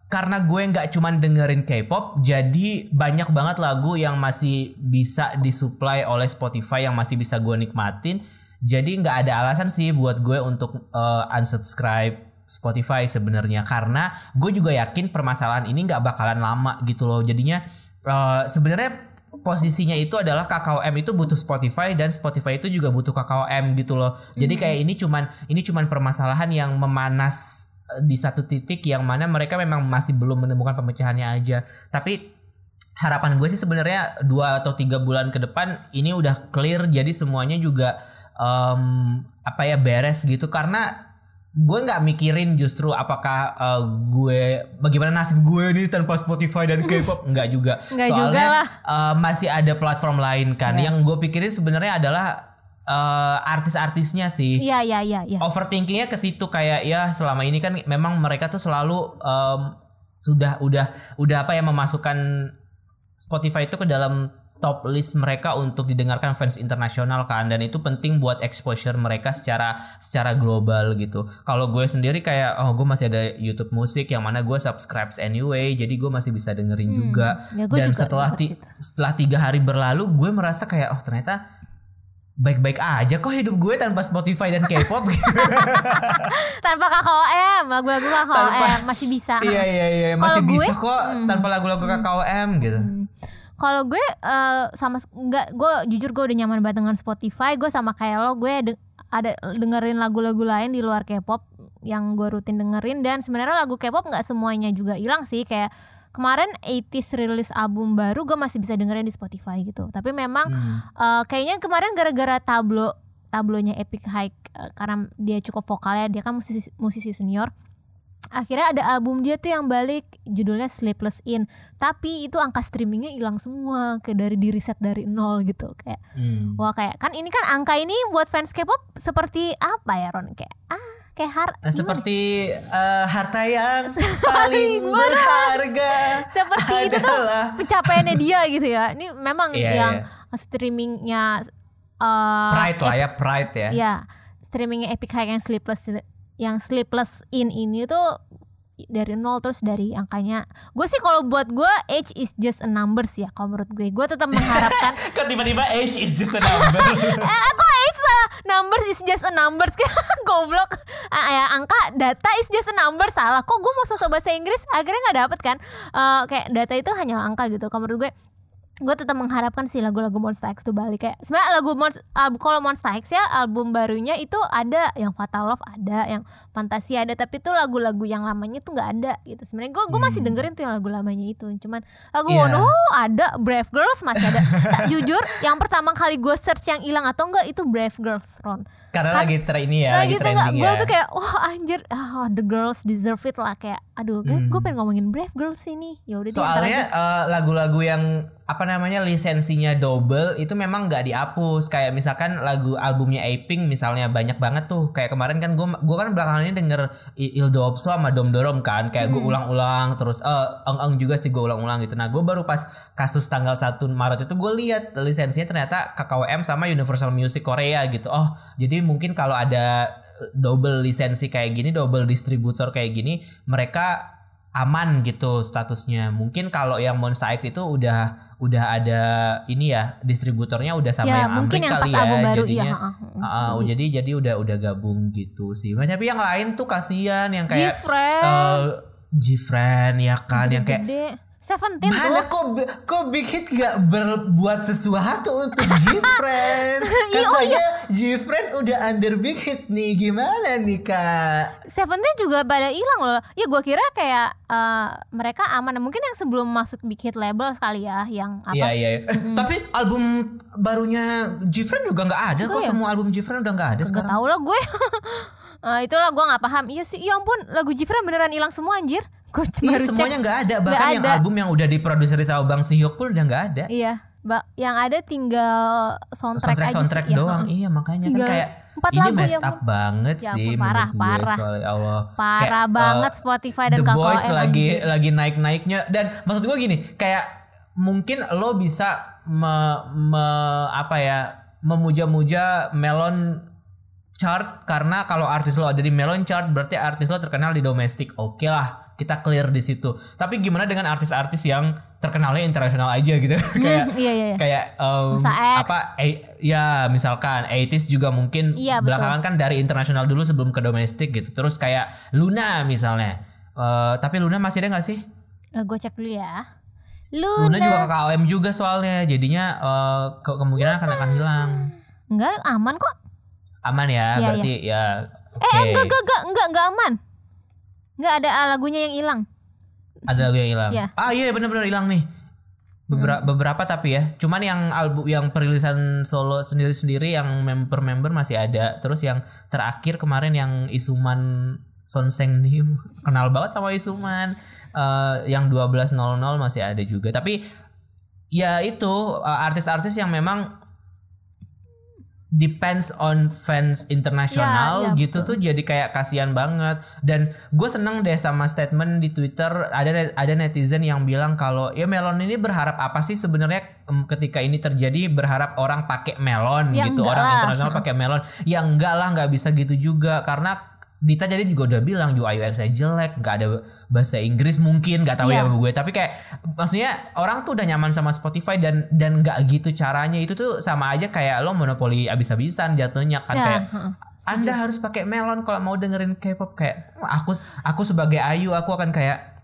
karena gue nggak cuman dengerin K-pop, jadi banyak banget lagu yang masih bisa disuplai oleh Spotify yang masih bisa gue nikmatin. Jadi nggak ada alasan sih buat gue untuk uh, unsubscribe Spotify sebenarnya karena gue juga yakin permasalahan ini nggak bakalan lama gitu loh. Jadinya uh, sebenarnya posisinya itu adalah KKOM itu butuh Spotify dan Spotify itu juga butuh KKOM gitu loh. Jadi kayak ini cuman ini cuman permasalahan yang memanas eh, di satu titik yang mana mereka memang masih belum menemukan pemecahannya aja. Tapi harapan gue sih sebenarnya dua atau tiga bulan ke depan ini udah clear jadi semuanya juga em, apa ya beres gitu. Karena gue nggak mikirin justru apakah eh, gue bagaimana nasib gue nih tanpa Spotify dan K-pop. Nggak juga. Nggak soalnya juga lah. eh, masih ada platform lain kan. Yang gue pikirin sebenarnya adalah eh, artis-artisnya sih. Iya iya iya iya. overthinkingnya ke situ kayak ya selama ini kan memang mereka tuh selalu em, sudah udah udah apa ya memasukkan Spotify itu ke dalam top list mereka untuk didengarkan fans internasional kan dan itu penting buat exposure mereka secara secara global gitu. Kalau gue sendiri kayak oh gue masih ada YouTube musik yang mana gue subscribe anyway jadi gue masih bisa dengerin juga. Ya, gue dan juga setelah ti- setelah tiga hari berlalu gue merasa kayak oh ternyata baik-baik aja kok hidup gue tanpa Spotify dan K-pop. Tanpa KKOM, lagu-lagu KKOM Tanpa- masih bisa. iya iya iya masih gue, bisa kok tanpa lagu-lagu KKOM gitu. Kalau gue eh, sama nggak gue jujur gue udah nyaman banget dengan Spotify. Gue sama kayak lo, gue de- ada dengerin lagu-lagu lain di luar K-pop yang gue rutin dengerin dan sebenarnya lagu K-pop nggak semuanya juga hilang sih kayak kemarin 80s rilis album baru gue masih bisa dengerin di Spotify gitu. Tapi memang eh, kayaknya kemarin gara-gara tablo tablonya Epic High eh, karena dia cukup vokalnya dia kan musisi musisi senior akhirnya ada album dia tuh yang balik judulnya Sleepless In tapi itu angka streamingnya hilang semua kayak dari di riset dari nol gitu kayak Hmm. wah kayak kan ini kan angka ini buat fans K-pop seperti apa ya Ron kayak ah kayak har Nah, seperti eh, harta yang paling berharga seperti itu tuh adalah- pencapaiannya dia gitu ya ini memang Iya, yang iya. streamingnya eh, pride lah ya pride ya. ya streamingnya Epic High yang Sleepless yang Sleepless In ini tuh dari nol terus dari angkanya. Gue sih kalau buat gue age is just a numbers ya kalau menurut gue. Gue tetap mengharapkan Kok tiba-tiba age is just a number. eh aku age salah numbers is just a numbers. Goblok. Ah, ya angka data is just a number salah. Kok gue mau sosok bahasa Inggris? Akhirnya nggak dapet kan? Eh, kayak data itu hanya angka gitu kalau menurut gue gue tetap mengharapkan sih lagu-lagu Monster X tuh balik. Kayak sebenarnya lagu Monster album kalau Monster X ya album barunya itu ada. Yang Fatal Love ada yang Fantasi ada. Tapi tuh lagu-lagu yang lamanya tuh nggak ada gitu. Sebenarnya gue gue masih dengerin tuh yang lagu lamanya itu. Cuman lagu Iya. Wono ada Brave Girls masih ada. Tak, jujur yang pertama kali gue search yang hilang atau enggak itu Brave Girls Ron Karena lagi ter ini ya, lagi enggak trending gue ya. tuh kayak wah anjir ah, the girls deserve it lah. Kayak aduh gue pengen ngomongin Brave Girls ini. Ya udah Hmm. Soalnya eh, lagu-lagu yang apa namanya lisensinya double itu memang nggak dihapus. Kayak misalkan lagu albumnya Aping misalnya banyak banget tuh. Kayak kemarin kan gue gua kan belakangan ini denger Ildo Opso sama Dom Dorom kan. Kayak Hmm. gue ulang-ulang terus eh eng eng juga sih gue ulang-ulang gitu. Nah gue baru pas kasus tanggal 1 Maret itu gue lihat lisensinya ternyata KKWM sama Universal Music Korea gitu. Oh jadi mungkin kalau ada double lisensi kayak gini double distributor kayak gini mereka aman gitu statusnya. Mungkin kalau yang Monster X itu udah udah ada ini ya distributornya udah sama ya yang mungkin Amrik yang kali pas ya album baru jadinya. iya ha, ha. Ah, ah, jadi jadi udah udah gabung gitu sih. Tapi yang lain tuh kasihan yang kayak Gfriend. eh, Gfriend ya kan yang kayak gede Seventeen Mana tuh kok kok Big Hit gak berbuat sesuatu untuk Gfriend? Iya, oh Katanya Gfriend udah under Big Hit nih. Gimana nih Kak? Seventeen juga pada hilang loh ya gue kira kayak eh, mereka aman mungkin yang sebelum masuk big hit label sekali ya yang apa Iya iya. iya. Eh, Tapi album barunya Gfriend juga nggak ada kok. ya? Semua album Gfriend udah nggak ada Gak sekarang. tau lah gue Eh, Itulah gue gak paham Iya sih ya ampun Lagu Jifra beneran hilang semua anjir Gue Iya semuanya nggak ada. Bahkan yang ada. album yang udah diproduksi sama Bang Sihyuk pun udah nggak ada. Iya ba- Yang ada tinggal soundtrack, Soundtrack aja soundtrack sih Iya, doang. heeh. Iya makanya Tinggal kan kayak empat ini lagu messed ya up banget Ya sih parah, gue parah. soalnya ya Allah. Parah Kayak, banget eh, Spotify dan The KKN Boys lagi anjir. lagi naik-naiknya dan maksud gue gini kayak mungkin lo bisa me, me- apa ya memuja-muja Melon chart karena kalau artis lo ada di Melon chart berarti artis lo terkenal di domestik oke lah kita clear di situ. Tapi gimana dengan artis-artis yang terkenalnya internasional aja gitu, kayak iya, iya, iya. kayak um, apa? eh, ya misalkan 80s juga mungkin Iya, betul. belakangan kan dari internasional dulu sebelum ke domestik gitu. Terus kayak Luna misalnya. Eh, tapi Luna masih ada nggak sih? gue cek dulu ya. Luna Luna. juga KKOM juga soalnya, jadinya eh, ke- kemungkinan akan akan hilang. Enggak aman kok. Aman ya, Iya, berarti ya. Eh oke. enggak enggak enggak enggak enggak aman. Enggak ada ah, lagunya yang hilang. Ada lagu yang hilang. Iya. Ah iya benar-benar hilang nih. Beberapa beberapa tapi ya. Cuman yang album yang perilisan solo sendiri-sendiri yang member-member masih ada. Terus yang terakhir kemarin yang Isuman Sonseng nih kenal banget sama Isuman. Eh, yang 12.00 masih ada juga. Tapi ya itu eh, artis-artis yang memang depends on fans internasional Ya, ya, gitu tuh jadi kayak kasihan banget. Dan gue seneng deh sama statement di Twitter ada ada netizen yang bilang kalau ya melon ini berharap apa sih sebenarnya? Ketika ini terjadi berharap orang pakai melon Ya, gitu orang lah. internasional pakai melon. Ya enggak lah nggak bisa gitu juga karena Dita jadi juga udah bilang UI UX nya jelek nggak ada bahasa Inggris mungkin nggak tahu Iya. ya gue. Tapi kayak maksudnya orang tuh udah nyaman sama Spotify dan dan nggak gitu caranya. Itu tuh sama aja kayak lo monopoli abis-abisan jatuhnya kan Ya, kayak anda harus pakai melon kalau mau dengerin K-pop. Kayak aku aku sebagai Ayu aku akan kayak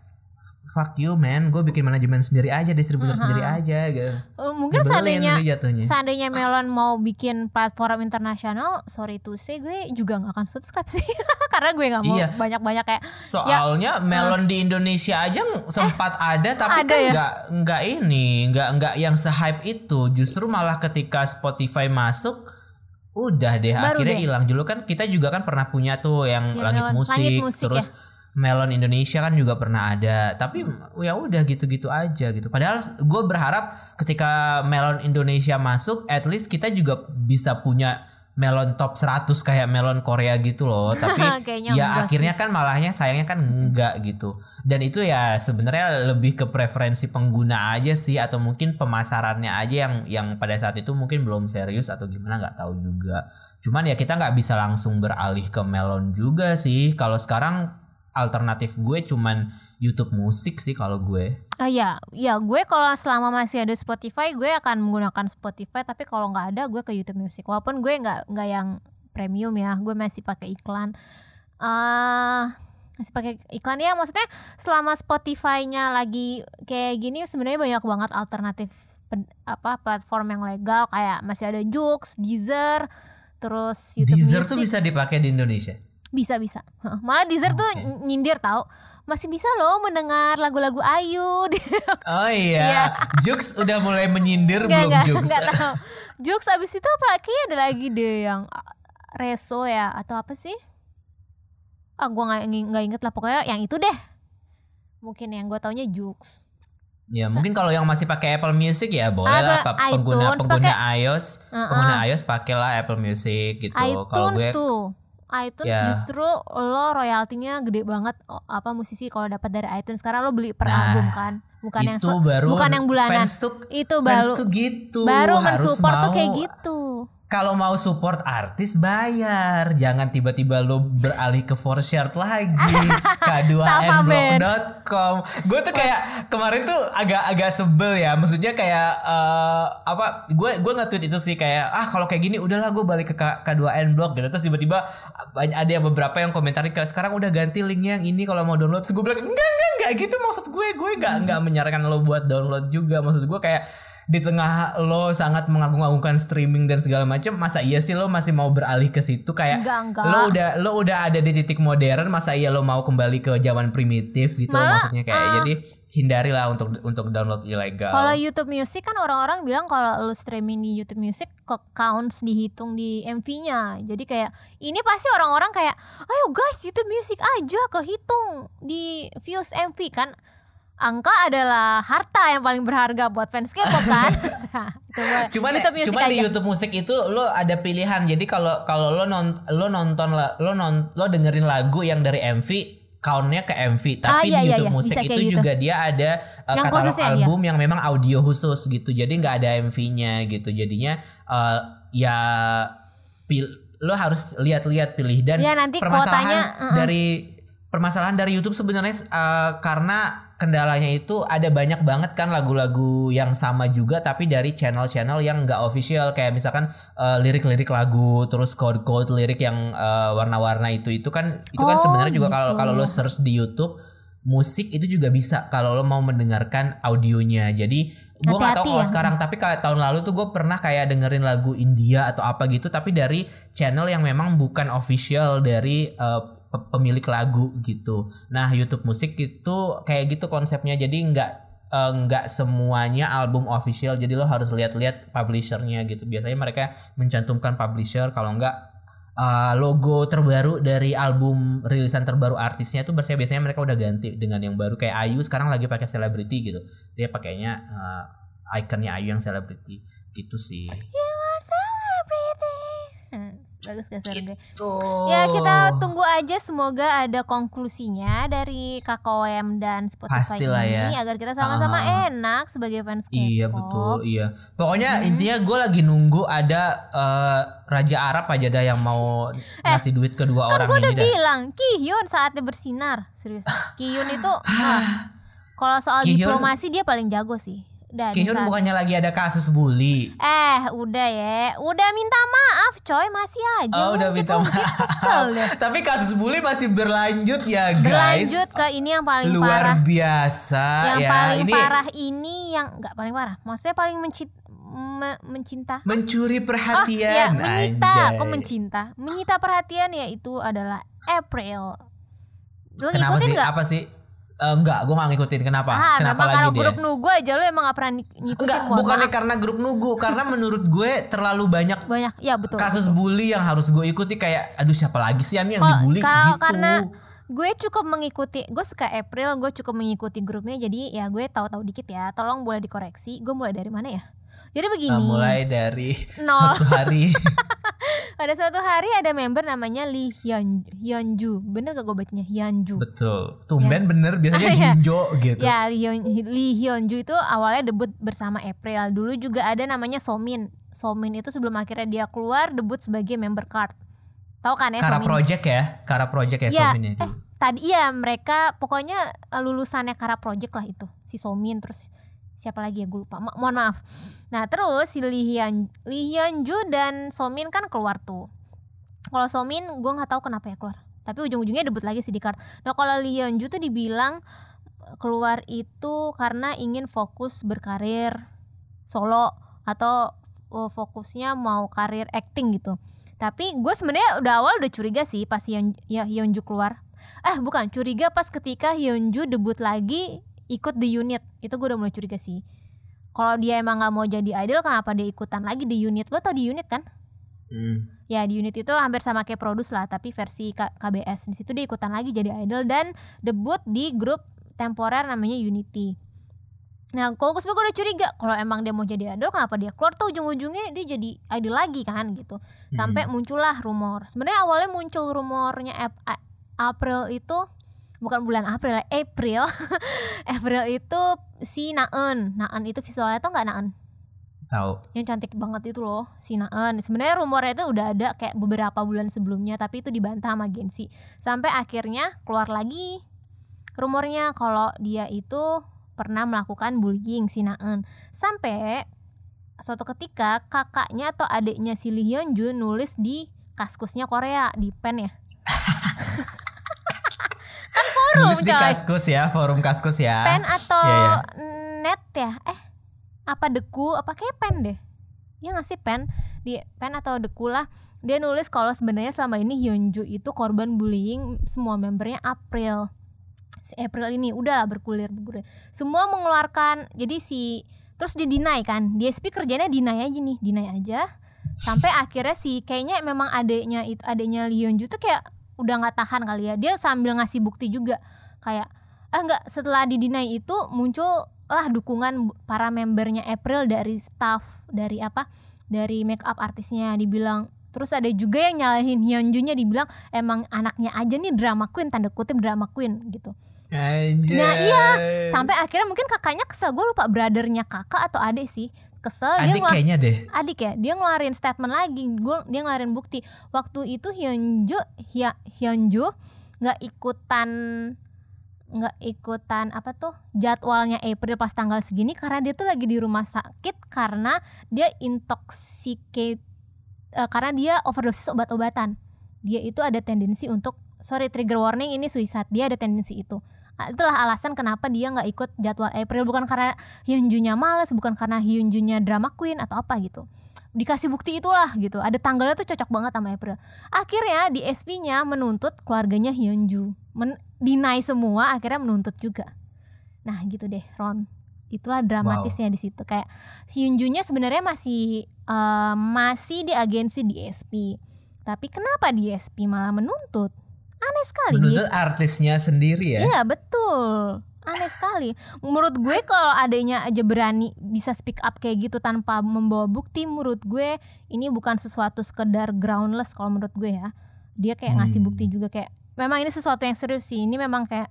fuck you man. Gue bikin manajemen sendiri aja distributor sendiri aja gitu. Eh, Mungkin seandainya seandainya Melon mau bikin platform internasional, sorry to say gue juga nggak akan subscribe sih, karena gue nggak mau Iya. banyak-banyak kayak Soalnya melon di Indonesia aja ng- sempat ada tapi ada kan ya? nggak nggak ini nggak nggak yang se-hype itu. Justru malah ketika Spotify masuk udah deh Baru akhirnya hilang. Dulu kan kita juga kan pernah punya tuh yang Ya, langit Melon- musik, Langit Musik, terus melon Indonesia kan juga pernah ada. Tapi ya udah gitu-gitu aja gitu. Padahal gue berharap ketika melon Indonesia masuk at least kita juga bisa punya melon top 100 kayak melon Korea gitu loh. Tapi ya akhirnya kan malahnya sayangnya kan enggak gitu. Dan itu ya sebenarnya lebih ke preferensi pengguna aja sih atau mungkin pemasarannya aja yang yang pada saat itu mungkin belum serius atau gimana nggak tahu juga. Cuman ya kita nggak bisa langsung beralih ke melon juga sih. Kalau sekarang alternatif gue cuman YouTube musik sih kalau gue. Ah ya, ya gue kalau selama masih ada Spotify gue akan menggunakan Spotify. Tapi kalau nggak ada gue ke YouTube Music. Walaupun gue nggak nggak yang premium ya, gue masih pakai iklan. ah masih pakai iklan. Ya maksudnya selama Spotify-nya lagi kayak gini sebenarnya banyak banget alternatif pen- apa platform yang legal. Kayak masih ada Joox, Deezer, terus YouTube Deezer Music. tuh bisa dipakai di Indonesia Bisa bisa. Heeh. Malah Deezer tuh Oke. nyindir tahu masih bisa loh mendengar lagu-lagu Ayu oh iya Jux udah mulai menyindir Nggak, belum nggak, Jux nggak tahu. Jux abis itu apa kayaknya ada lagi deh yang Reso ya atau apa sih? Ah gue nggak nggak inget lah pokoknya yang itu deh. Mungkin yang gue taunya Jux. Ya mungkin kalau yang masih pakai Apple Music ya boleh lah pengguna pengguna iOS Uh-uh. pengguna iOS pakailah Apple Music gitu. Kalau iTunes gue tuh. iTunes Ya. justru lo royaltinya gede banget apa musisi kalau dapat dari iTunes. Karena lo beli per Nah, album kan? Bukan yang baru bukan yang bulanan. fans tuh itu fans baru tuh gitu baru mensupport tuh kayak gitu Kalau mau support artis bayar, jangan tiba-tiba lo beralih ke for shared lagi k2nblog.com. Gue tuh kayak kemarin tuh agak-agak sebel ya, maksudnya kayak eh, apa? Gue gue nge-tweet itu sih kayak ah kalau kayak gini udahlah gue balik ke K- k2n blog gitu. Terus tiba-tiba banyak ada yang beberapa yang komentarin kayak sekarang udah ganti linknya yang ini kalau mau download. Terus gue bilang enggak enggak enggak gitu maksud gue, gue enggak enggak menyarankan lo buat download juga. Maksud gue kayak di tengah lo sangat mengagung-agungkan streaming dan segala macam masa iya sih lo masih mau beralih ke situ kayak Enggak, enggak. lo udah lo udah ada di titik modern masa iya lo mau kembali ke zaman primitif gitu Malah, maksudnya kayak jadi hindarilah untuk untuk download ilegal Kalau YouTube Music kan orang-orang bilang kalau lu streaming di YouTube Music kok counts dihitung di MV-nya. Jadi kayak ini pasti orang-orang kayak, "Ayo guys, YouTube Music aja kehitung di views MV kan." Angka adalah harta yang paling berharga buat fans K-pop kan. Nah, itu cuman YouTube Music cuman di. YouTube musik itu lo ada pilihan jadi kalau kalau lo non lo nonton lo non lo dengerin lagu yang dari MV countnya ke MV tapi iya, di iya, YouTube iya. musik itu kayak gitu. juga dia ada uh, Yang katalog iya. album yang memang audio khusus gitu jadi nggak ada MV-nya gitu jadinya uh, ya pil lo harus lihat-lihat pilih dan Ya, nanti permasalahan kuotanya, uh-uh. dari permasalahan dari YouTube sebenarnya eh, karena kendalanya itu ada banyak banget kan lagu-lagu yang sama juga tapi dari channel-channel yang nggak official kayak misalkan eh, lirik-lirik lagu terus code-code lirik yang eh, warna-warna itu itu kan itu kan Oh, sebenarnya juga kalau gitu. kalau lo search di YouTube musik itu juga bisa kalau lo mau mendengarkan audionya jadi gue nggak tahu Hati-hati kalau ya. sekarang tapi kalau tahun lalu tuh gue pernah kayak dengerin lagu India atau apa gitu tapi dari channel yang memang bukan official dari pe- pemilik lagu gitu. Nah YouTube musik itu kayak gitu konsepnya. Jadi nggak eh, nggak semuanya album official. Jadi lo harus lihat-lihat publishernya gitu. Biasanya mereka mencantumkan publisher. Kalau nggak eh, logo terbaru dari album rilisan terbaru artisnya tuh biasanya biasanya mereka udah ganti dengan yang baru. Kayak Ayu sekarang lagi pakai celebrity gitu. Dia pakainya eh, ikonnya Ayu yang celebrity. Gitu sih Bagus gak gue? tuh Ya kita tunggu aja semoga ada konklusinya dari KKOM dan Spotify Pastilah ini ya. agar kita sama-sama Ah. enak sebagai fans K-pop. Iya betul, iya. Pokoknya intinya gue lagi nunggu ada eh, Raja Arab aja dah yang mau ngasih duit ke dua orang Gue ini udah dah. bilang Kihyun saatnya bersinar serius. Kihyun itu wah, kalau soal Kihyun- diplomasi dia paling jago sih. Kihyun saat- bukannya lagi ada kasus bully. Eh udah ya Udah minta maaf coy Masih aja Oh, udah minta maaf. Kesel deh Tapi kasus bully masih berlanjut ya guys. Berlanjut ke ini yang paling Luar parah biasa Yang ya. paling ini parah ini Yang nggak paling parah Maksudnya paling menci- me- mencinta mencuri Oh perhatian. ya menyita anjay. Kok mencinta Menyita perhatian ya itu adalah April Lu Kenapa ngikutin sih? nggak? Apa sih? Eh, enggak, gue gak ngikutin. Kenapa? Ah Kenapa lagi kalau dia? grup nugu aja lu emang gak pernah ng- ngikutin Enggak, bukannya maaf. karena grup nugu, karena menurut gue terlalu banyak Banyak Ya betul kasus bully yang harus gue ikuti kayak aduh siapa lagi sih Ami yang Kalau- dibully kalau- gitu. karena gue cukup mengikuti gue suka April gue cukup mengikuti grupnya jadi ya gue tahu-tahu dikit ya tolong boleh dikoreksi gue mulai dari mana ya jadi Eh, begini. mulai dari Nol. suatu hari. Pada suatu hari ada member namanya Lee Hyun Hyunju. Bener gak gue bacanya? Hyunju. Betul. Tumben bener biasanya Iya. Hinjo gitu. Ya Lee, Hyun, Lee Hyunju itu awalnya debut bersama April. Dulu juga ada namanya Somin. Somin itu sebelum akhirnya dia keluar debut sebagai member card. Tahu kan ya Kara Somin? Project ya? Kara Project ya, Ya, Somin ya? eh, tadi iya mereka pokoknya lulusannya Kara Project lah itu si Somin. Terus siapa lagi ya? Gue lupa. Ma- mohon maaf. Nah terus si Lee Hyun Lee Hyun Ju dan Somin kan keluar tuh. Kalau Somin gue nggak tahu kenapa ya keluar. Tapi ujung-ujungnya debut lagi sih di card. Nah kalau Lee Hyun Ju tuh dibilang eh, keluar itu karena ingin fokus berkarir solo atau eh, fokusnya mau karir acting gitu. Tapi gue sebenarnya udah awal udah curiga sih pas Hyun, ya Hyunju keluar. Eh bukan curiga pas ketika Hyunju debut lagi ikut di unit. Itu gue udah mulai curiga sih. Kalau dia emang nggak mau jadi idol kenapa dia ikutan lagi di unit? Lo tau di unit kan? Hmm. ya di unit itu hampir sama kayak produce lah tapi versi K- KBS di situ dia ikutan lagi jadi idol dan debut di grup temporer namanya Unity. Nah kalau gue sebenernya udah curiga kalau emang dia mau jadi idol kenapa dia keluar? Tuh ujung-ujungnya dia jadi idol lagi kan gitu. Sampai muncullah rumor. Sebenarnya awalnya muncul rumornya April itu bukan bulan April ya, April. April itu si Naeun Naeun itu visualnya tuh nggak Naeun tahu. Yang cantik banget itu loh si Naeun sebenarnya rumornya itu udah ada kayak beberapa bulan sebelumnya tapi itu dibantah sama Gensi sampai akhirnya keluar lagi rumornya kalau dia itu pernah melakukan bullying si Naeun sampai suatu ketika kakaknya atau adiknya si Lee Hyun Jun nulis di kaskusnya Korea di pen ya forum Nulis di coy. kaskus ya forum kaskus ya. Pen atau Iya, iya. net ya? Eh apa deku? Apa kayak pen deh? Ya nggak sih pen? Di pen atau deku lah. Dia nulis kalau sebenarnya selama ini Hyunju itu korban bullying semua membernya April. Si April ini udahlah berkulir berkulir. Semua mengeluarkan jadi si terus dia deny kan? DSP kerjanya deny aja nih deny aja. Sampai akhirnya si kayaknya memang adeknya itu adeknya Lee Hyunju tuh kayak udah nggak tahan kali ya dia sambil ngasih bukti juga kayak ah nggak setelah di deny itu muncul lah dukungan para membernya April dari staff dari apa dari make up artisnya dibilang terus ada juga yang nyalahin Hyunjunya dibilang emang anaknya aja nih drama queen tanda kutip drama queen gitu Anjay. Nah, iya. sampai akhirnya mungkin kakaknya kesel gue lupa brothernya kakak atau adik sih kesel dia adik ngelak- kayaknya deh. Adik ya dia ngeluarin statement lagi gue dia ngeluarin bukti. Waktu itu Hyunju Hya, Hyunju nggak ikutan nggak ikutan apa tuh jadwalnya April pas tanggal segini karena dia tuh lagi di rumah sakit karena dia intoxicate eh, karena dia overdosis obat-obatan. Dia itu ada tendensi untuk sorry trigger warning ini suicide. Dia ada tendensi itu itulah alasan kenapa dia nggak ikut jadwal April. Bukan karena Hyunjunya males bukan karena Hyunjunya drama queen atau apa gitu. Dikasih bukti itulah gitu. Ada tanggalnya tuh cocok banget sama April. Akhirnya di SP-nya menuntut keluarganya Hyunju. Men deny semua akhirnya menuntut juga. Nah gitu deh Ron. Itulah dramatisnya di situ. Kayak Hyunjunya sebenarnya masih eh, masih di agensi di SP tapi kenapa di SP malah menuntut aneh sekali. Menuntut artisnya sendiri ya. Iya betul. Aneh sekali. Menurut gue kalau adanya aja berani bisa speak up kayak gitu tanpa membawa bukti Menurut gue ini bukan sesuatu sekedar groundless kalau menurut gue ya. Dia kayak ngasih Hmm. bukti juga kayak Memang ini sesuatu yang serius sih. Ini memang kayak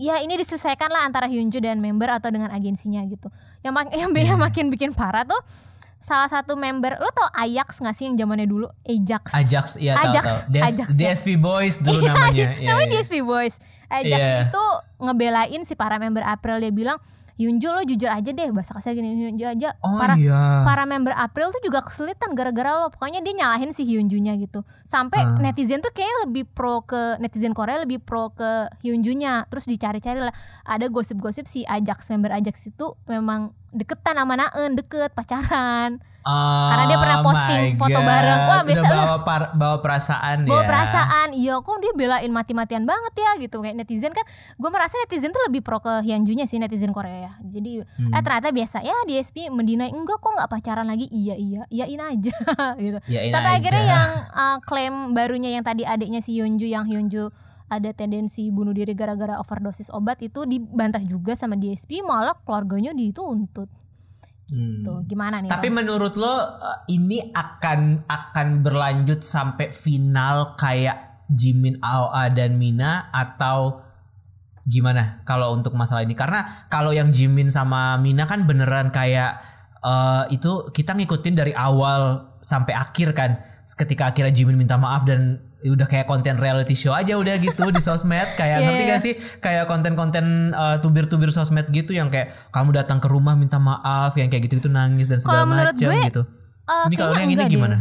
Ya ini diselesaikan lah antara Hyunju dan member atau dengan agensinya gitu. Yang, mak- yang, yang makin bikin parah tuh Salah satu member Lo tau Ajax gak sih yang zamannya dulu Ajax Ajax, iya tahu Ajax, tahu. Ajax, ya. DSP Boys dulu namanya. Iya, namanya iya. DSP Boys. Ajax Iya. itu ngebelain si para member April dia bilang Yunju lo jujur aja deh bahasa kasar gini Yunju aja. Oh para iya. para member April tuh juga kesulitan gara-gara lo pokoknya dia nyalahin si Hyunjunya gitu. Sampai Ah. netizen tuh kayak lebih pro ke netizen Korea lebih pro ke Hyunjunya. Terus dicari-cari lah. Ada gosip-gosip si Ajax member Ajax itu memang deketan sama Naeun deket pacaran Karena dia pernah Oh posting foto God. bareng. Wah, biasa lu- bawa, par- bawa perasaan bawa ya. perasaan iya kok dia belain mati-matian banget ya gitu kayak netizen kan gue merasa netizen tuh lebih pro ke Hyunjunya sih netizen Korea ya jadi Hmm. eh ternyata biasa ya DSP mendinai enggak kok nggak pacaran lagi iya iya iyain aja gitu Iyain sampai aja. akhirnya yang uh, klaim barunya yang tadi adiknya si Hyunju yang Hyunju ada tendensi bunuh diri gara-gara overdosis obat itu dibantah juga sama DSP malah keluarganya dituntut Hmm. tuh gimana nih Tapi Ron? menurut lo uh, ini akan akan berlanjut sampai final kayak Jimin, Aoa dan Mina atau gimana kalau untuk masalah ini? Karena kalau yang Jimin sama Mina kan beneran kayak uh, itu kita ngikutin dari awal sampai akhir kan. Ketika akhirnya Jimin minta maaf dan udah kayak konten reality show aja udah gitu di sosmed kayak Iya, ngerti iya. gak sih kayak konten-konten uh, tubir-tubir sosmed gitu yang kayak kamu datang ke rumah minta maaf yang kayak gitu-gitu nangis dan segala macam gitu. Eh, Ini kalau yang ini enggak deh. gimana?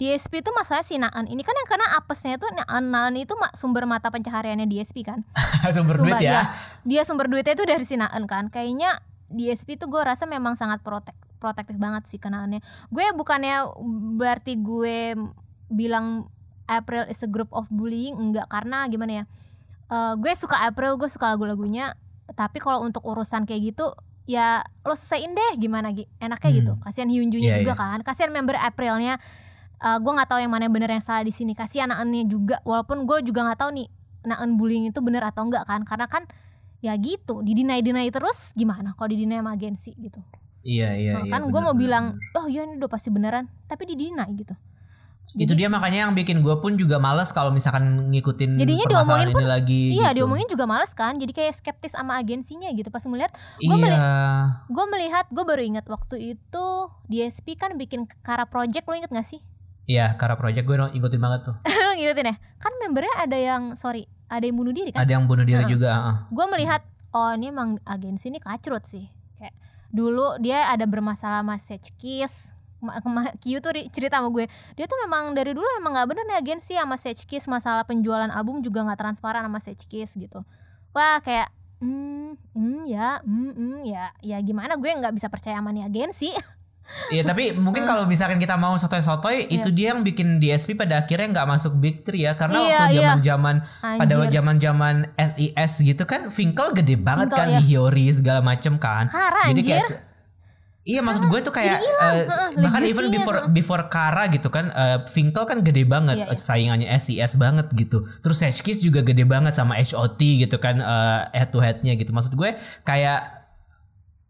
DSP itu masalah si Naan ini kan yang karena apesnya itu Naan, Naan itu sumber mata pencahariannya DSP kan Sumber duit Sumpah, ya. iya. dia sumber duitnya itu dari si Naan kan kayaknya DSP itu gue rasa memang sangat protek protektif banget sih kenaannya gue bukannya berarti gue bilang April is a group of bullying? Enggak karena gimana ya? Eh, gue suka April gue suka lagu-lagunya tapi kalau untuk urusan kayak gitu ya lo selesaiin deh gimana Gi. Enaknya Hmm. gitu. Kasihan Hyunjunya Iya, juga iya. kan. Kasihan member Aprilnya. Eh, gue nggak tahu yang mana yang benar yang salah di sini. Kasihan Naannya juga. Walaupun gue juga nggak tahu nih Naan bullying itu benar atau enggak kan. Karena kan ya gitu. Didinai dinai terus gimana kalau didinai sama agensi gitu? Iya iya Nah, iya. kan gue bener, mau bener, bilang bener. oh iya ini udah pasti beneran. Tapi didinai gitu itu dia makanya yang bikin gue pun juga males kalau misalkan ngikutin Jadinya diomongin ini pun- lagi. iya gitu. diomongin juga males kan jadi kayak skeptis sama agensinya gitu pas ngeliat gue Iya. meli- gue melihat gue baru ingat waktu itu DSP kan bikin Kara Project lo inget gak sih Iya, Kara Project gue ikutin banget tuh. lo ngikutin ya kan membernya ada yang sorry ada yang bunuh diri kan Ada yang bunuh diri Heeh. juga. heeh. gue melihat oh ini emang agensi ini kacrut sih kayak dulu dia ada bermasalah sama Sage Kiss Kyu tuh ri- cerita sama gue dia tuh memang dari dulu emang nggak bener nih agensi sama Sage Kiss masalah penjualan album juga nggak transparan sama Sage Kiss gitu wah kayak hmm, hmm ya hmm, hmm, ya ya gimana gue nggak bisa percaya sama nih agensi Iya, tapi mungkin kalau misalkan kita mau sotoy-sotoy, itu dia yang bikin DSP pada akhirnya nggak masuk Big Three ya, karena Iya, waktu iya. zaman-zaman pada Anjir. zaman-zaman SIS gitu kan, Finkel gede banget Finkel, kan iya. di Hyori segala macem kan. Kara, Jadi kayak anjir. Iya maksud gue tuh kayak heeh, bahkan even before before Kara gitu kan eh, Finkel kan gede banget Iya, iya. saingannya SIS banget gitu. Terus Kiss juga gede banget sama HOT gitu kan eh, head to headnya gitu. Maksud gue kayak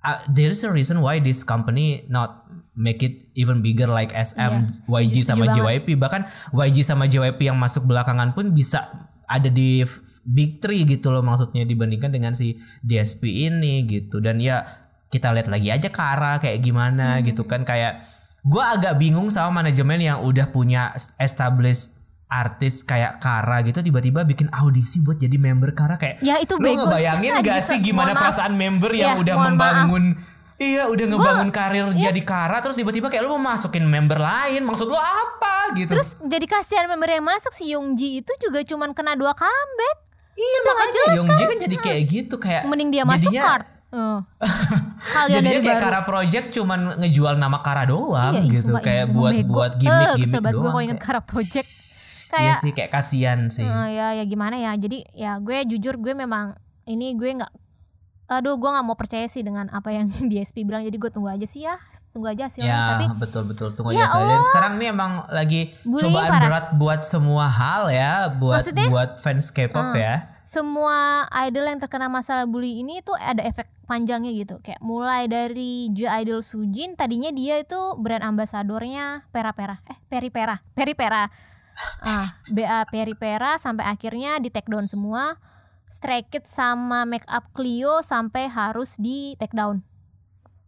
uh, there is a reason why this company not make it even bigger like SM, Iya, YG setuju sama banget. JYP bahkan YG sama JYP yang masuk belakangan pun bisa ada di big three gitu loh maksudnya dibandingkan dengan si DSP ini gitu dan ya kita lihat lagi aja Kara kayak gimana Hmm. gitu kan kayak gua agak bingung sama manajemen yang udah punya established artis kayak Kara gitu tiba-tiba bikin audisi buat jadi member Kara kayak Ya, itu bego. ngebayangin Lagi gak sih gimana maaf. perasaan member yang Ya, udah membangun Iya udah ngebangun karir iya. jadi Kara terus tiba-tiba kayak lu mau masukin member lain maksud lu apa gitu Terus jadi kasihan member yang masuk si Youngji itu juga cuman kena dua comeback. Iya Udah nggak makanya jelas Youngji kan jadi kayak gitu kayak Mending dia masuk jadinya-. Oh. Jadinya dari kayak baru. Kara Project cuman ngejual nama Kara doang Iya, gitu kayak buat bego. buat Eh, gimmick-gimmick kesel banget gue doang. kalau inget Kara Project. Iya Kayak sih kayak kasihan sih. eh, ya ya gimana ya. Jadi ya gue jujur gue memang ini gue nggak aduh gue nggak mau percaya sih dengan apa yang DSP bilang jadi gue tunggu aja sih ya tunggu aja hasilnya Ya tapi betul betul tunggu Ya aja saja. Dan sekarang nih emang lagi Bullying cobaan parah. berat buat semua hal ya, buat Maksudnya? buat fans K-pop ya. semua idol yang terkena masalah bully ini tuh ada efek panjangnya gitu. Kayak mulai dari J Idol Sujin tadinya dia itu brand ambasadornya Pera Pera eh Peri Pera Peri Pera ah BA Peri Pera sampai akhirnya di take down semua. Stray Kids sama Make Up Clio sampai harus di take down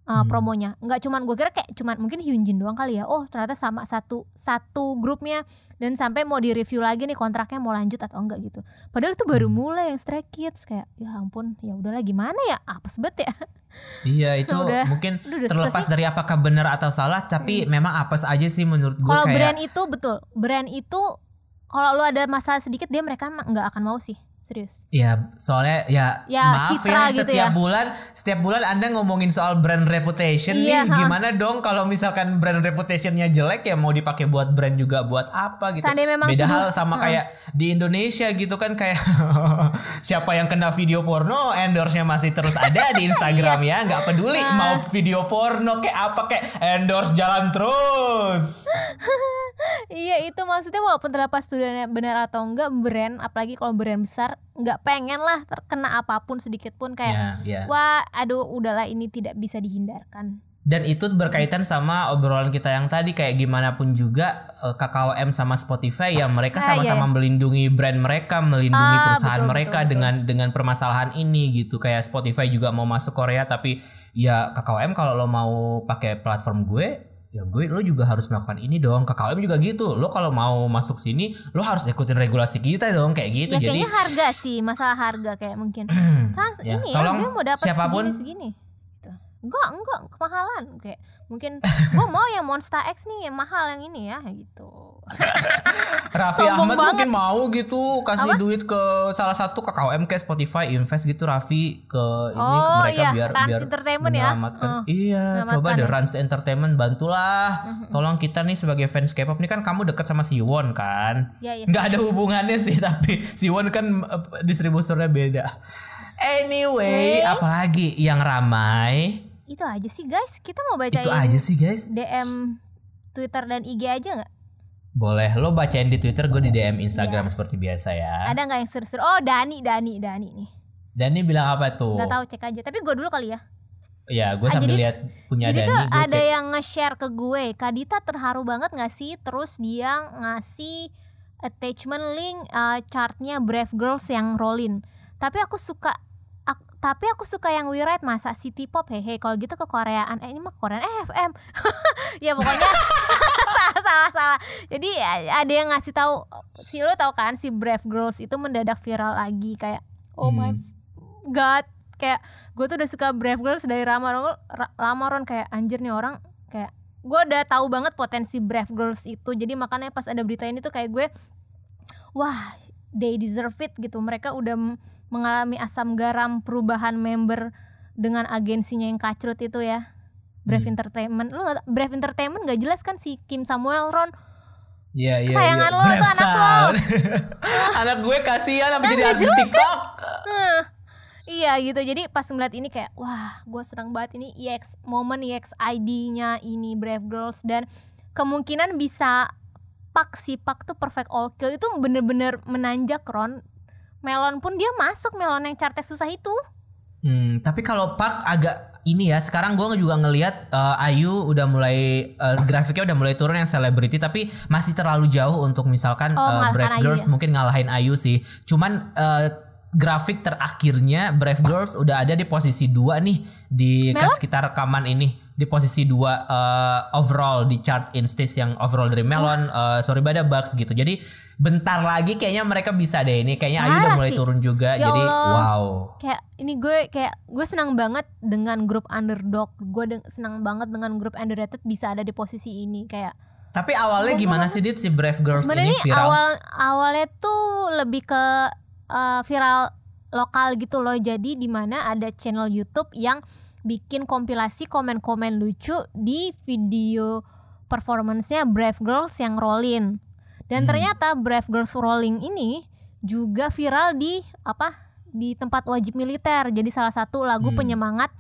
uh, promonya. Nggak cuman gue kira kayak cuman mungkin Hyunjin doang kali ya. Oh ternyata sama satu satu grupnya dan sampai mau di review lagi nih kontraknya mau lanjut atau enggak gitu. Padahal itu baru mulai yang Stray Kids kayak ya ampun ya udahlah gimana ya? Apes banget ya. Iya itu Udah. mungkin Udah, udah terlepas dari apakah benar atau salah, tapi memang apes aja sih menurut gue kalau kayak. brand itu betul. Brand itu kalau lu ada masalah sedikit dia mereka nggak akan mau sih serius Ya soalnya ya, Ya, maaf citra ya gitu setiap ya. bulan setiap bulan anda ngomongin soal brand reputation Iya, nih ha. gimana dong kalau misalkan brand reputationnya jelek ya mau dipakai buat brand juga buat apa gitu Seandainya memang beda hal sama kayak di Indonesia gitu kan kayak siapa yang kena video porno endorse-nya masih terus ada di Instagram ya nggak peduli Nah. mau video porno kayak apa kayak endorse jalan terus Iya itu maksudnya walaupun terlepas studionya benar atau enggak brand apalagi kalau brand besar nggak pengen lah terkena apa pun sedikit pun kayak ya ya. Wah aduh udahlah ini tidak bisa dihindarkan. Dan itu berkaitan sama obrolan kita yang tadi kayak gimana pun juga eh, KKOM sama Spotify ya mereka Ah, sama-sama melindungi brand mereka, melindungi Ah, perusahaan betul, mereka betul, dengan dengan permasalahan ini gitu. Kayak Spotify juga mau masuk Korea tapi ya KKOM kalau lo mau pakai platform gue ya gue lo juga harus melakukan ini dong. KKOM juga gitu. Lo kalau mau masuk sini lo harus ikutin regulasi kita dong kayak gitu. Ya jadi kayaknya harga sih masalah harga kayak mungkin. Trans Ya, ini ya gue mau dapat siapapun- segini segini gitu. enggak enggak kemahalan kayak mungkin gue mau yang Monster X nih yang mahal yang ini ya gitu Raffi Sombong Ahmad banget. mungkin mau gitu kasih duit ke salah satu KKOM kayak Spotify invest gitu Raffi ke ini ke Oh, mereka iya, biar Rans biar Entertainment ya. Hmm. Iya, coba deh ya. Mm-hmm. Rans Entertainment bantulah. Tolong kita nih sebagai fans K-pop nih kan kamu deket sama Siwon kan? Ya, ya. Nggak ada hubungannya sih tapi Siwon kan eh, distributornya beda. Anyway, Anyway. apalagi yang ramai? Itu aja sih guys kita mau bacain Itu aja sih guys. DM Twitter dan IG aja nggak Boleh lo bacain di Twitter, gue di DM Instagram Iya. seperti biasa ya. ada nggak yang seru-seru oh Dani Dani Dani nih Dani bilang apa tuh? nggak tahu cek aja tapi gue dulu kali ya Ya, gue Ah, sambil jadi- lihat punya Jadi Dani. tuh gue ada kayak, yang nge-share ke gue, Kadita terharu banget gak sih? Terus dia ngasih attachment link uh, chartnya Brave Girls yang rollin. Tapi aku suka tapi aku suka yang We Ride masa City Pop? Hehe kalau gitu ke Koreaan. Eh ini mah Koreaan eh FM ya pokoknya salah salah salah. Jadi ya, ada yang ngasih tahu si lo tau kan si Brave Girls itu mendadak viral lagi kayak oh my Hmm. god. Kayak gue tuh udah suka Brave Girls dari lama Ra- lama Ron. Kayak anjir nih orang kayak gue udah tahu banget potensi Brave Girls itu. Jadi makanya pas ada berita ini tuh kayak gue wah they deserve it gitu. Mereka udah mengalami asam garam perubahan member dengan agensinya yang kacrut itu ya Brave Hmm. Entertainment lu nggak- Brave Entertainment gak jelas kan si Kim Samuel Ron Iya, iya, kesayangan iya. lo tuh anak lo. Anak gue kasihan apa Kan jadi artis jelas TikTok. Heh. Iya gitu jadi pas ngeliat ini kayak wah gue senang banget ini EX momen EX ID-nya ini Brave Girls dan kemungkinan bisa Pak si Pak tuh perfect all kill itu bener-bener menanjak Ron Melon pun dia masuk Melon yang chartnya susah itu Hmm, tapi kalau Park agak ini ya sekarang gue juga ngelihat eh, Ayu udah mulai eh, grafiknya udah mulai turun yang selebriti tapi masih terlalu jauh untuk misalkan Oh, mengalahkan Brave Ayu Girls ya? mungkin ngalahin Ayu sih cuman eh, grafik terakhirnya Brave Girls udah ada di posisi dua nih di Melon? kita rekaman ini. Di posisi dua eh, overall di chart instis yang overall dari Melon eh, sorry bada Bugs gitu. Jadi bentar lagi kayaknya mereka bisa deh ini. Kayaknya Ayu udah mulai sih. turun juga Ya jadi Allah. wow. Kayak ini gue kayak gue senang banget dengan grup underdog. Gue senang banget dengan grup underrated bisa ada di posisi ini kayak. Tapi awalnya gimana sih Dit si Brave Girls ini viral? awal awalnya tuh lebih ke uh, viral lokal gitu loh jadi di mana ada channel YouTube yang bikin kompilasi komen-komen lucu di video performance-nya Brave Girls yang Rollin dan Hmm. ternyata Brave Girls Rolling ini juga viral di apa di tempat wajib militer jadi salah satu lagu Hmm. penyemangat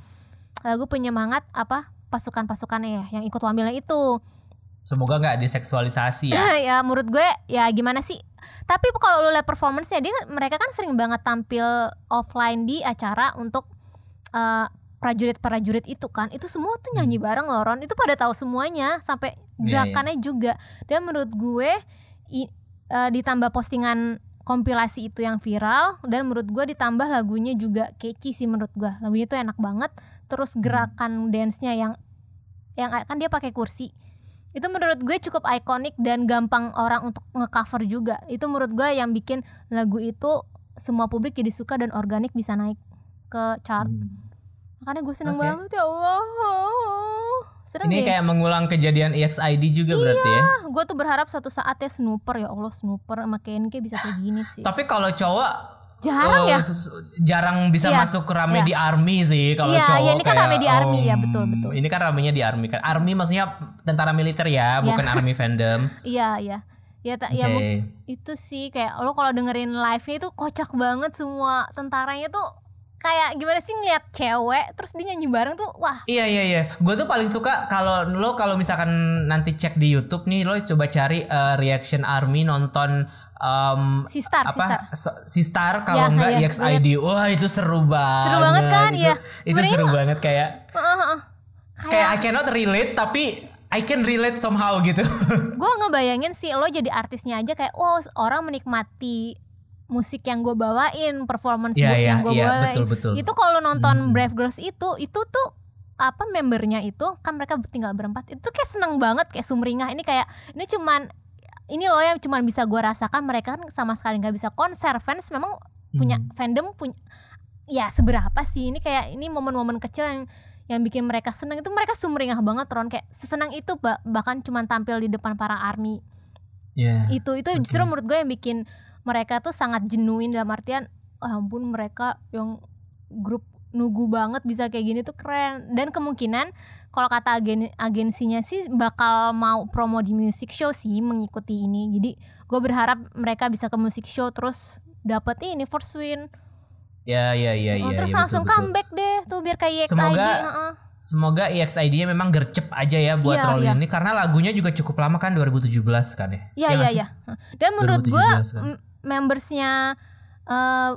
lagu penyemangat apa pasukan-pasukannya ya yang ikut wamilnya itu semoga nggak diseksualisasi ya. Ya menurut gue ya gimana sih? Tapi kalau lu lihat performance-nya dia mereka kan sering banget tampil offline di acara untuk eh, prajurit-prajurit itu kan. Itu semua tuh nyanyi bareng loh Ron. Itu pada tahu semuanya sampai Hmm. Iya, iya. gerakannya juga. Dan menurut gue i- eh, ditambah postingan kompilasi itu yang viral dan menurut gue ditambah lagunya juga catchy sih menurut gue. Lagunya tuh enak banget. Terus Hmm. gerakan dance-nya yang yang kan dia pakai kursi itu menurut gue cukup ikonik dan gampang orang untuk ngecover juga. Itu menurut gue yang bikin lagu itu semua publik jadi suka dan organik bisa naik ke chart. Makanya gue seneng Oke. banget ya Allah. Seneng ini deh. kayak mengulang kejadian EXID juga berarti ya? gue tuh berharap suatu saat ya snooper ya Allah snooper sama Kenke bisa kayak gini sih. Tapi kalau cowok jarang eh, ya jarang bisa Iya, masuk rame iya. di army sih kalau Iya, cowok iya, ini kan kayak, rame di army, ya, om, betul, betul. Ini kan ramenya di army kan. Army maksudnya tentara militer ya, bukan army fandom. iya iya ya tak ya Oke. mu- itu sih kayak lo kalau dengerin live nya itu kocak banget semua tentaranya tuh kayak gimana sih ngeliat cewek terus dia nyanyi bareng tuh wah Iya iya iya. Gue tuh paling suka kalau lo kalau misalkan nanti cek di YouTube nih lo coba cari eh, reaction army nonton em, si Star si Star apa so- si Star kalau Ya, enggak ya, EXID. Wah, itu seru banget. Seru banget kan, Itu, iya. Itu seru mah- banget kayak Heeh, heeh. kayak kayak I cannot relate tapi I can relate somehow gitu. gue ngebayangin sih lo jadi artisnya aja kayak wow orang menikmati musik yang gue bawain performance book iya, yang gue iya, bawain betul, betul. itu kalau nonton Hmm. Brave Girls itu itu tuh apa membernya itu kan mereka tinggal berempat itu kayak seneng banget kayak sumringah ini kayak ini cuman ini loh yang cuman bisa gue rasakan mereka kan sama sekali nggak bisa. Konser fans memang punya Hmm. fandom punya ya seberapa sih? Ini kayak ini momen-momen kecil yang yang bikin mereka seneng. Itu mereka sumringah banget Ron. Kayak sesenang itu bah- bahkan cuman tampil di depan para army. Iya. itu itu justru menurut gue yang bikin mereka tuh sangat genuine dalam artian oh ampun mereka yang grup nugu banget bisa kayak gini tuh keren. Dan kemungkinan kalau kata agen agensinya sih bakal mau promo di music show sih mengikuti ini jadi gue berharap mereka bisa ke music show terus dapet ini first win Ya ya ya Oh, ya. terus ya, langsung betul, betul. comeback deh tuh biar kayak EXID Semoga- heeh. Semoga EXID-nya memang gercep aja ya buat Iya, rolling iya. ini karena lagunya juga cukup lama kan 2017 kan ya. Iya Ya nggak sih? iya. Dan menurut gue 2017 kan. membersnya eh,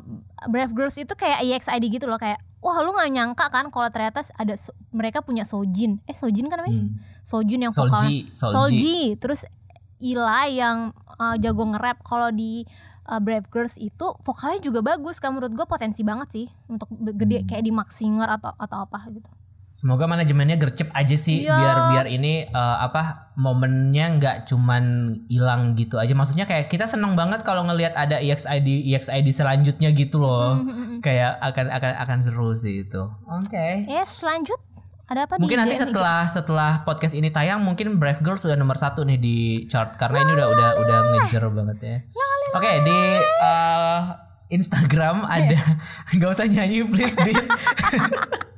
Brave Girls itu kayak EXID gitu loh kayak wah lu nggak nyangka kan kalau ternyata ada so- mereka punya Sojin. Eh Sojin kan namanya? Hmm. Sojin yang. Solji, Solji. Solji. Terus Ila yang eh, jago nge-rap kalau di eh, Brave Girls itu vokalnya juga bagus kan menurut gue potensi banget sih untuk gede Hmm. kayak di Max Singer atau atau apa gitu. Semoga manajemennya gercep aja sih Iya. biar biar ini eh, apa momennya nggak cuman hilang gitu aja. Maksudnya kayak kita seneng banget kalau ngelihat ada EXID EXID selanjutnya gitu loh. Hmm, Kayak akan akan akan seru sih itu. Oke. Yes, lanjut ada apa Mungkin di nanti setelah setelah podcast ini tayang mungkin Brave Girls sudah nomor satu nih di chart karena ini udah udah udah ngejer banget ya. Oke di eh, Instagram ada nggak usah nyanyi please di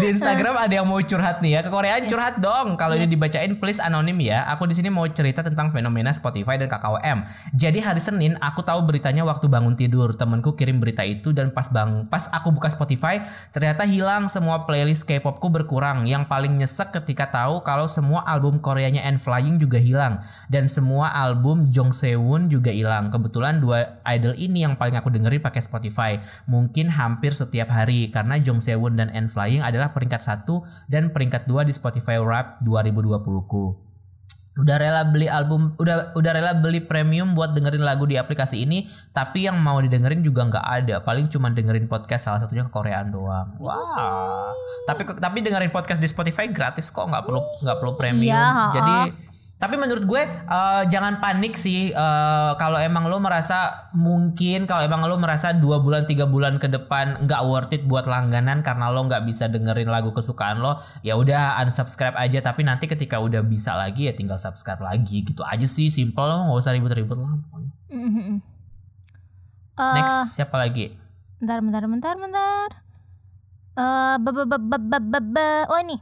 di Instagram ada yang mau curhat nih ya. Ke Korea curhat dong. Kalau ini Yes. dibacain please anonim ya. Aku di sini mau cerita tentang fenomena Spotify dan KKWM jadi hari Senin aku tahu beritanya waktu bangun tidur. Temanku kirim berita itu dan pas bang pas aku buka Spotify ternyata hilang semua playlist K-popku berkurang. Yang paling nyesek ketika tahu kalau semua album Koreanya N Flying juga hilang. Dan semua album Jong Sewon juga hilang. Kebetulan dua idol ini yang paling aku dengerin pakai Spotify. Mungkin hampir setiap hari. Karena Jong Sewon dan N Flying adalah peringkat satu dan peringkat dua di Spotify Rap 2020 ku. Udah rela beli album udah udah rela beli premium buat dengerin lagu di aplikasi ini tapi yang mau didengerin juga nggak ada. Paling cuma dengerin podcast salah satunya ke Koreaan doang. Wah. Tapi tapi dengerin podcast di Spotify gratis kok nggak perlu nggak perlu premium. Iya, jadi tapi menurut gue eh, jangan panik sih eh, kalau emang lo merasa mungkin kalau emang lo merasa dua bulan tiga bulan ke depan nggak worth it buat langganan karena lo nggak bisa dengerin lagu kesukaan lo ya udah unsubscribe aja tapi nanti ketika udah bisa lagi ya tinggal subscribe lagi gitu aja sih simple lo nggak usah ribet-ribet lah Mhm. Eh, next siapa lagi Bentar, bentar, bentar, bentar. Ba- ba- ba- ba- ba- ba- ba- oh ini.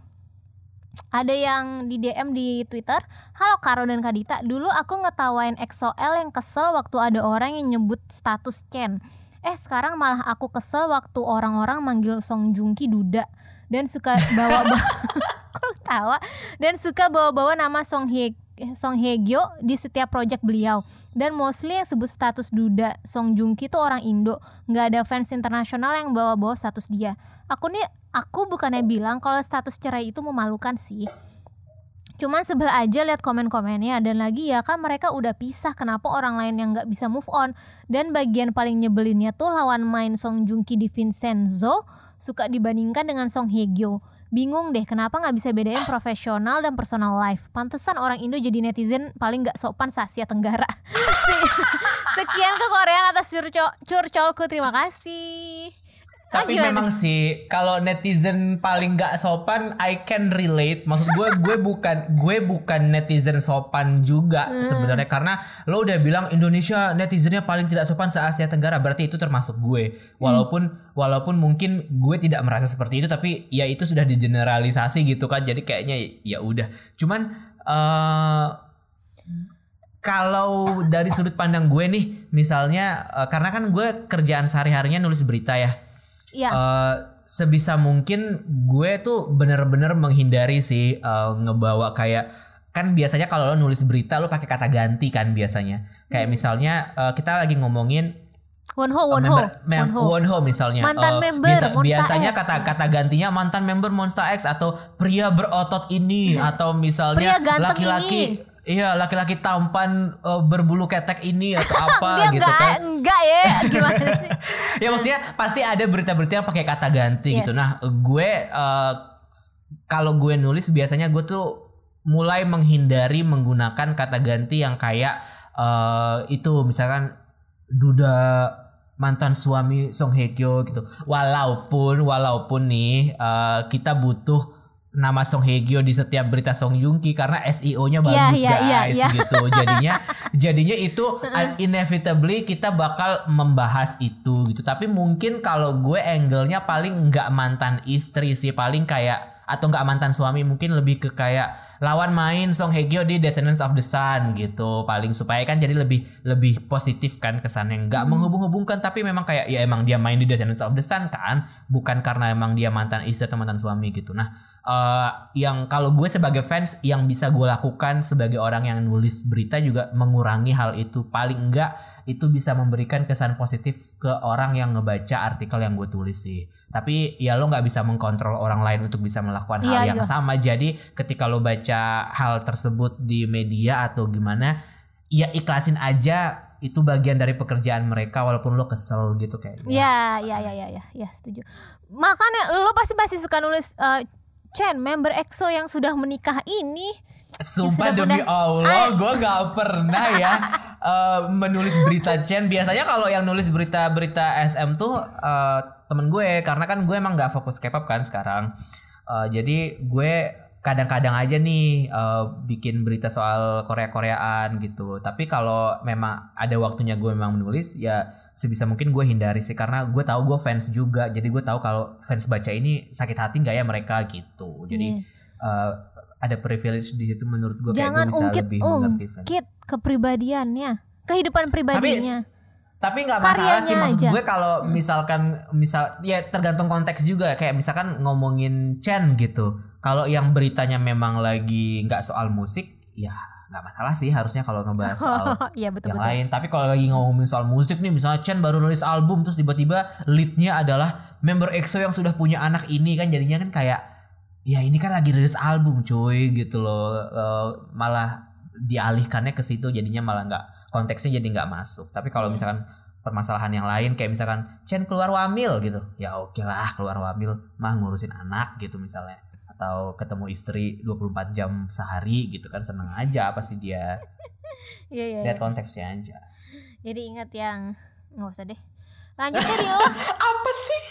Ada yang di DM di Twitter. Halo Karo dan Kadita. Dulu aku ngetawain EXO-L yang kesel waktu ada orang yang nyebut status Chen. Eh sekarang malah aku kesel waktu orang-orang manggil Song Joong Ki duda dan suka bawa Kok tawa dan suka bawa-bawa nama Song Hye Song Hye Kyo di setiap project beliau. Dan mostly yang sebut status duda Song Joong Ki itu orang Indo. Nggak ada fans internasional yang bawa-bawa status dia. Aku nih aku bukannya bilang kalau status cerai itu memalukan sih. Cuman sebel aja lihat komen-komennya. Dan lagi ya kan mereka udah pisah kenapa orang lain yang nggak bisa move on. Dan bagian paling nyebelinnya tuh lawan main Song Joong Ki di Vincenzo suka dibandingkan dengan Song Hye Kyo. Bingung deh kenapa nggak bisa bedain profesional dan personal life. Pantesan orang Indo jadi netizen paling nggak sopan Asia Tenggara. Se- Sekian ke Korea atas curcol curcolku terima kasih. Tapi gimana? memang sih kalau netizen paling gak sopan I can relate. Maksud gue gue bukan gue bukan netizen sopan juga Hmm. sebenarnya karena lo udah bilang Indonesia netizennya paling tidak sopan se Asia Tenggara berarti itu termasuk gue. Walaupun walaupun mungkin gue tidak merasa seperti itu tapi ya itu sudah digeneralisasi gitu kan. Jadi kayaknya ya udah. Cuman eh kalau dari sudut pandang gue nih, misalnya eh, karena kan gue kerjaan sehari-harinya nulis berita ya. Iya. Eh, sebisa mungkin gue tuh bener-bener menghindari sih eh, ngebawa kayak kan biasanya kalau lo nulis berita lo pakai kata ganti kan biasanya. Kayak Hmm. misalnya eh, kita lagi ngomongin Wonho, Wonho, member, mem- Wonho. Wonho misalnya. Mantan Eh, member biasa- Monsta biasanya X. kata kata gantinya mantan member Monsta X atau pria berotot ini atau misalnya laki-laki Iya laki-laki tampan eh, berbulu ketek ini atau apa Dia gitu enggak, kan enggak ya. Gimana sih? ya maksudnya pasti ada berita-berita yang pakai kata ganti Yes. gitu. Nah, gue eh, kalau gue nulis biasanya gue tuh mulai menghindari menggunakan kata ganti yang kayak eh, itu misalkan duda mantan suami Song Hye Kyo gitu. Walaupun walaupun nih eh, kita butuh nama Song Hye Kyo di setiap berita Song Joong Ki karena SEO-nya Iya, bagus iya, iya, guys iya. gitu. Jadinya jadinya itu inevitably kita bakal membahas itu gitu. Tapi mungkin kalau gue angle-nya paling nggak mantan istri sih, paling kayak atau nggak mantan suami mungkin lebih ke kayak lawan main Song Hye Kyo di Descendants of the Sun gitu paling supaya kan jadi lebih lebih positif kan kesannya nggak menghubung-hubungkan tapi memang kayak ya emang dia main di Descendants of the Sun kan bukan karena emang dia mantan istri atau mantan suami gitu nah eh, yang kalau gue sebagai fans yang bisa gue lakukan sebagai orang yang nulis berita juga mengurangi hal itu paling enggak itu bisa memberikan kesan positif ke orang yang ngebaca artikel yang gue tulis sih tapi ya lo nggak bisa mengkontrol orang lain untuk bisa melakukan hal Iya, yang iya. sama jadi ketika lo baca hal tersebut di media atau gimana ya ikhlasin aja itu bagian dari pekerjaan mereka walaupun lo kesel gitu kayak Ya, ya, ya, ya, ya, setuju. Makanya lo pasti pasti suka nulis eh, Chen, member EXO yang sudah menikah ini. Sumpah sudah demi Allah, gue gak pernah ya eh, menulis berita Chen. Biasanya kalau yang nulis berita-berita SM tuh eh, temen gue, karena kan gue emang gak fokus K-pop kan sekarang. Eh, jadi gue kadang-kadang aja nih eh, bikin berita soal Korea-Koreaan gitu. Tapi kalau memang ada waktunya gue memang menulis, ya sebisa mungkin gue hindari sih karena gue tahu gue fans juga. Jadi gue tahu kalau fans baca ini sakit hati nggak ya mereka gitu. Jadi Iya. eh, ada privilege di situ menurut gue kayak Jangan gue bisa ungkit lebih mengerti fans. ungkit kepribadiannya, kehidupan pribadinya. Tapi nggak masalah sih maksud aja. gue kalau misalkan misal ya tergantung konteks juga kayak misalkan ngomongin Chen gitu. Kalau yang beritanya memang lagi nggak soal musik ya nggak masalah sih harusnya kalau ngebahas soal Iya betul yang betul. lain. Tapi kalau lagi ngomongin soal musik nih, misalnya Chen baru nulis album terus tiba-tiba leadnya adalah member EXO yang sudah punya anak ini kan jadinya kan kayak ya ini kan lagi rilis album cuy gitu loh. Eh, malah dialihkannya ke situ jadinya malah nggak konteksnya jadi nggak masuk tapi kalau Iya. misalkan permasalahan yang lain kayak misalkan Chen keluar wamil gitu ya oke lah keluar wamil mah ngurusin anak gitu misalnya atau ketemu istri 24 jam sehari gitu kan seneng aja apa sih dia Iya iya. lihat konteksnya aja Jadi ingat yang nggak usah deh. Lanjut deh lo. apa sih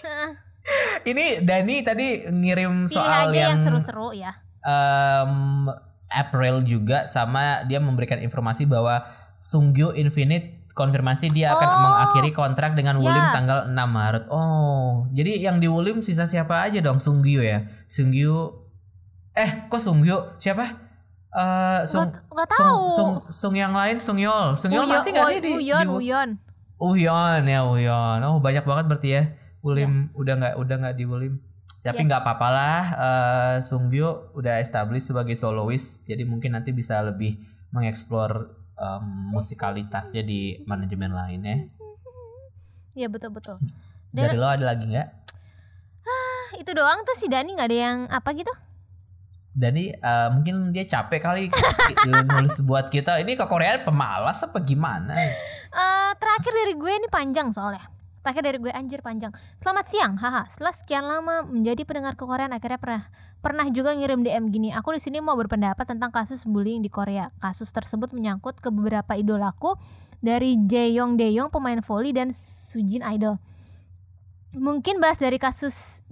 ini Dani tadi ngirim Pilih soal aja yang yang seru-seru ya. em, April juga sama dia memberikan informasi bahwa Sungkyu Infinite konfirmasi dia akan Oh. mengakhiri kontrak dengan Wulim Ya. tanggal 6 Maret. Oh, jadi yang di Wulim sisa siapa aja dong? Sungkyu ya. Sungkyu Eh, kok Sungkyu? Siapa? Eh Sung nggak Sung, tahu. Sung, Sung yang lain Sungyol. Sungyol Uyo- masih gak sih di Uyon, di- Uyon. Uyon ya Uyon. Oh banyak banget berarti ya. Wulim udah nggak udah nggak di Wulim. Tapi Yes. nggak apa-apa lah. eh Sungbyo udah established sebagai soloist. Jadi mungkin nanti bisa lebih mengeksplor em, musikalitasnya di manajemen lain ya. Iya betul betul. Dari lo ada lagi nggak? Ah, itu doang tuh si Dani nggak ada yang apa gitu? Dani eh, mungkin dia capek kali nulis buat kita. Ini ke Korea pemalas apa gimana? Eh terakhir dari gue ini panjang soalnya. Terakhir dari gue anjir panjang. Selamat siang, haha. Setelah sekian lama menjadi pendengar ke Korea, akhirnya pernah pernah juga ngirim DM gini. Aku di sini mau berpendapat tentang kasus bullying di Korea. Kasus tersebut menyangkut ke beberapa idolaku dari Jaeyoung Daeyoung pemain volley dan Sujin Idol. Mungkin bahas dari kasus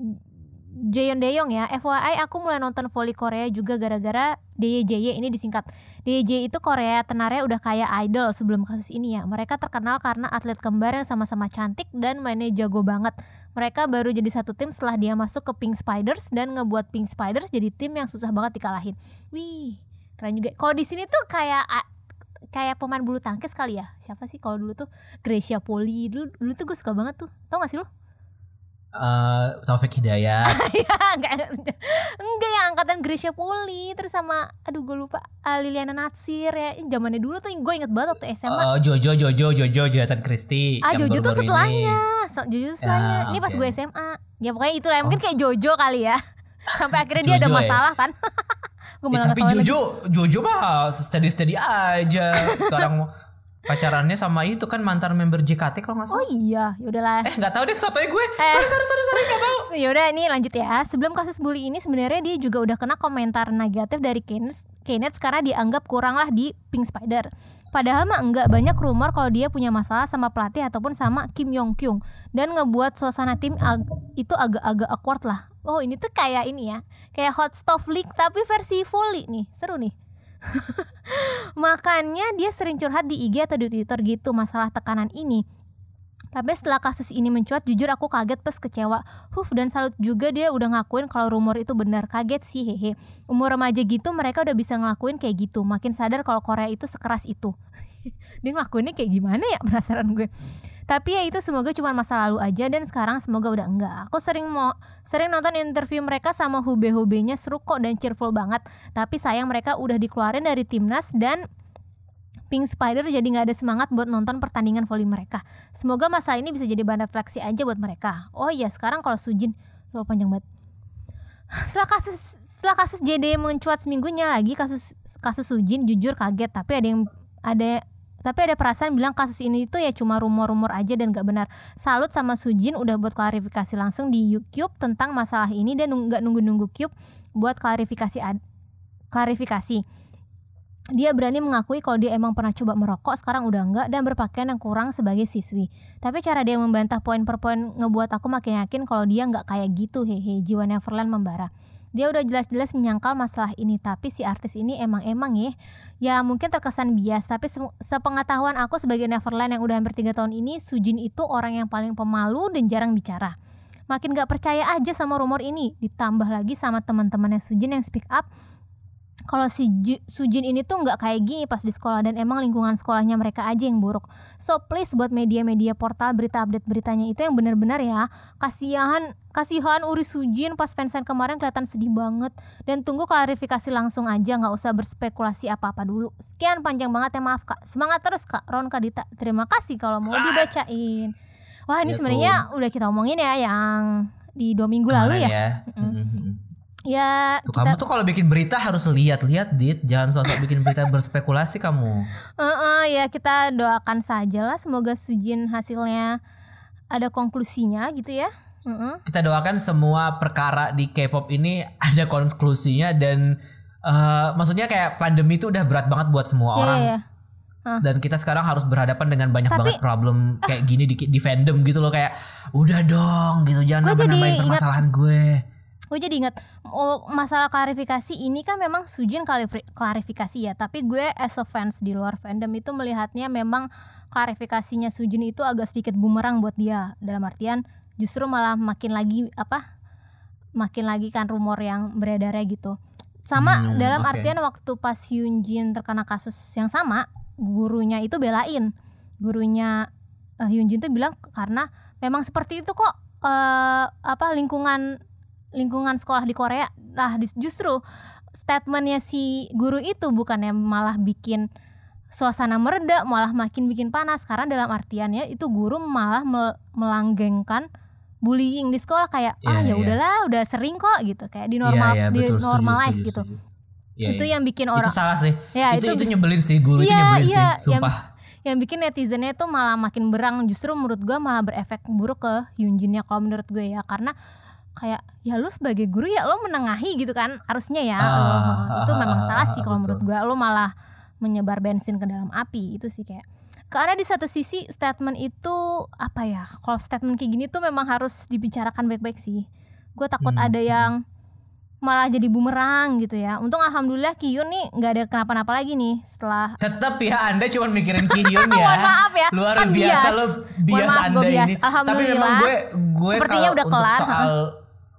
Jaeyoung Daeyoung ya. FYI aku mulai nonton volley Korea juga gara-gara DYJ ini disingkat. DYJ itu Korea tenarnya udah kayak idol sebelum kasus ini ya. Mereka terkenal karena atlet kembar yang sama-sama cantik dan mainnya jago banget. Mereka baru jadi satu tim setelah dia masuk ke Pink Spiders dan ngebuat Pink Spiders jadi tim yang susah banget dikalahin. Wih, keren juga. Kalau di sini tuh kayak kayak pemain bulu tangkis kali ya. Siapa sih kalau dulu tuh Gracia Poli. Dulu, dulu tuh gue suka banget tuh. Tau gak sih lo? Eh, Taufik Hidayat. ya enggak enggak yang angkatan Gracia Poli terus sama aduh gue lupa ah, Liliana Natsir ya zamannya dulu tuh gue inget banget waktu SMA Oh, Jojo Jojo Jojo Jonathan Christie. ah Jojo tuh ini. setelahnya So- Jojo setelahnya Ya, ini pas gue SMA ya pokoknya itu lah mungkin kayak Jojo kali ya sampai akhirnya dia ada Jojo ya? masalah kan gue Eh, malah tapi ngetawain lagi. Jojo, Jojo mah steady steady aja. Sekarang pacarannya sama itu kan mantan member JKT kalau nggak oh salah. iya yaudahlah Eh nggak tahu deh sotoy gue. Eh. Sorry sorry sorry sorry nggak tahu. Yaudah ini lanjut ya Sebelum kasus bully ini sebenarnya dia juga udah kena komentar negatif dari Keynes, Keynes karena dianggap kurang lah di Pink Spider Padahal mah enggak banyak rumor kalau dia punya masalah sama pelatih ataupun sama Kim Yong Kyung Dan ngebuat suasana tim ag- itu agak-agak awkward lah Oh ini tuh kayak ini ya Kayak hot stuff league tapi versi volley nih Seru nih Makanya dia sering curhat di IG atau di Twitter gitu masalah tekanan ini tapi setelah kasus ini mencuat, jujur aku kaget plus kecewa. Huf dan salut juga dia udah ngakuin kalau rumor itu benar. Kaget sih hehe. Umur remaja gitu mereka udah bisa ngelakuin kayak gitu. Makin sadar kalau Korea itu sekeras itu. dia ngelakuinnya kayak gimana ya penasaran gue. Tapi ya itu semoga cuma masa lalu aja dan sekarang semoga udah enggak. Aku sering mau sering nonton interview mereka sama hube-hubenya seru kok dan cheerful banget. Tapi sayang mereka udah dikeluarin dari timnas dan Pink Spider jadi nggak ada semangat buat nonton pertandingan volley mereka. Semoga masalah ini bisa jadi bahan refleksi aja buat mereka. Oh iya, sekarang kalau Sujin, terlalu panjang banget. Setelah kasus setelah kasus JD mencuat seminggunya lagi kasus kasus Sujin jujur kaget tapi ada yang ada tapi ada perasaan bilang kasus ini itu ya cuma rumor-rumor aja dan gak benar. Salut sama Sujin udah buat klarifikasi langsung di YouTube tentang masalah ini dan nggak nunggu-nunggu Cube buat klarifikasi ad- klarifikasi. Dia berani mengakui kalau dia emang pernah coba merokok sekarang udah enggak dan berpakaian yang kurang sebagai siswi. Tapi cara dia membantah poin per poin ngebuat aku makin yakin kalau dia nggak kayak gitu. Hehe jiwa Neverland membara dia udah jelas-jelas menyangkal masalah ini tapi si artis ini emang-emang ya ya mungkin terkesan bias. Tapi se- sepengetahuan aku sebagai Neverland yang udah hampir tiga tahun ini Sujin itu orang yang paling pemalu dan jarang bicara. Makin gak percaya aja sama rumor ini ditambah lagi sama teman-temannya Sujin yang speak up kalau si Ju- Sujin ini tuh nggak kayak gini pas di sekolah dan emang lingkungan sekolahnya mereka aja yang buruk. So please buat media-media portal berita update beritanya itu yang benar-benar ya. Kasihan kasihan Uri Sujin pas fansign kemarin kelihatan sedih banget dan tunggu klarifikasi langsung aja nggak usah berspekulasi apa-apa dulu. Sekian panjang banget ya maaf Kak. Semangat terus Kak Ron Kadita. Terima kasih kalau mau dibacain. Wah ini Ya, sebenarnya udah kita omongin ya yang di dua minggu lalu Kemarin ya. Mhm. Ya Tuh kita kamu tuh kalau bikin berita harus lihat-lihat dit, jangan sosok bikin berita berspekulasi kamu. Heeh, ya kita doakan saja lah semoga Sujin hasilnya ada konklusinya gitu ya. Heeh. Kita doakan semua perkara di K-pop ini ada konklusinya dan eh, maksudnya kayak pandemi itu udah berat banget buat semua Iya, orang. iya, iya. Dan kita sekarang harus berhadapan dengan banyak Tapi- banget problem kayak gini di, di fandom gitu loh kayak udah dong gitu jangan nambah-nambahin ingat- permasalahan gue. Gue jadi ingat oh, masalah klarifikasi ini kan memang Sujin klarifi- klarifikasi ya, tapi gue as a fans di luar fandom itu melihatnya memang klarifikasinya Sujin itu agak sedikit bumerang buat dia. Dalam artian justru malah makin lagi apa? Makin lagi kan rumor yang beredarnya gitu. Sama Hmm, dalam oke. artian waktu pas Hyunjin terkena kasus yang sama, gurunya itu belain. Gurunya uh, Hyunjin tuh bilang karena memang seperti itu kok eh, apa lingkungan lingkungan sekolah di Korea nah dis- justru statementnya si guru itu bukannya malah bikin suasana mereda malah makin bikin panas karena dalam artiannya itu guru malah mel- melanggengkan bullying di sekolah kayak ah Iya, ya iya. udahlah udah sering kok gitu kayak di normal Iya, iya, di betul, normalize setuju, gitu setuju. Iya, itu iya. yang bikin itu orang salah sih. Ya, itu, itu- itu nyebelin sih, guru itu Iya, nyebelin iya, sih, yang- sumpah. yang bikin netizennya itu malah makin berang justru menurut gue malah berefek buruk ke Hyunjinnya kalau menurut gue ya karena kayak ya lu sebagai guru ya lo menengahi gitu kan harusnya ya Ah, lo- ah, itu ah, memang ah, salah ah, sih kalau menurut gue lo malah menyebar bensin ke dalam api itu sih kayak karena di satu sisi statement itu apa ya kalau statement kayak gini tuh memang harus dibicarakan baik-baik sih gue takut Hmm, ada yang malah jadi bumerang gitu ya untung alhamdulillah Kiyun nih nggak ada kenapa-napa lagi nih setelah Tetap ya Anda cuma mikirin Kihyun ya. Mohon maaf ya, Luar kan biasa bias. lo Mohon bias maaf, Anda bias. ini. Tapi Alhamdulillah. memang gue gue Sepertinya kalau udah untuk kelar, soal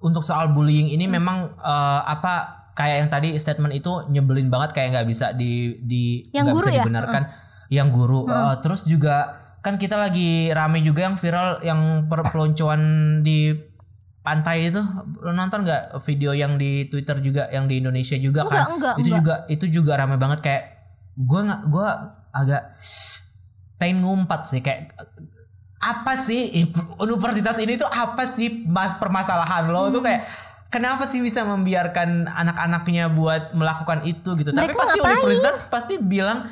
untuk soal bullying ini Hmm. memang eh, apa kayak yang tadi statement itu nyebelin banget kayak nggak bisa di di Yang guru bisa ya? dibenarkan. Yang guru Eh, terus juga kan kita lagi rame juga yang viral yang perpeloncoan di pantai itu lo nonton nggak video yang di Twitter juga yang di Indonesia juga Enggak, kan enggak, itu enggak. juga itu juga rame banget kayak gue nggak gue agak pengen ngumpat sih kayak apa sih universitas ini tuh apa sih mas- permasalahan lo Hmm. tuh kayak kenapa sih bisa membiarkan anak-anaknya buat melakukan itu gitu tapi Mereka pasti ngapain? universitas pasti bilang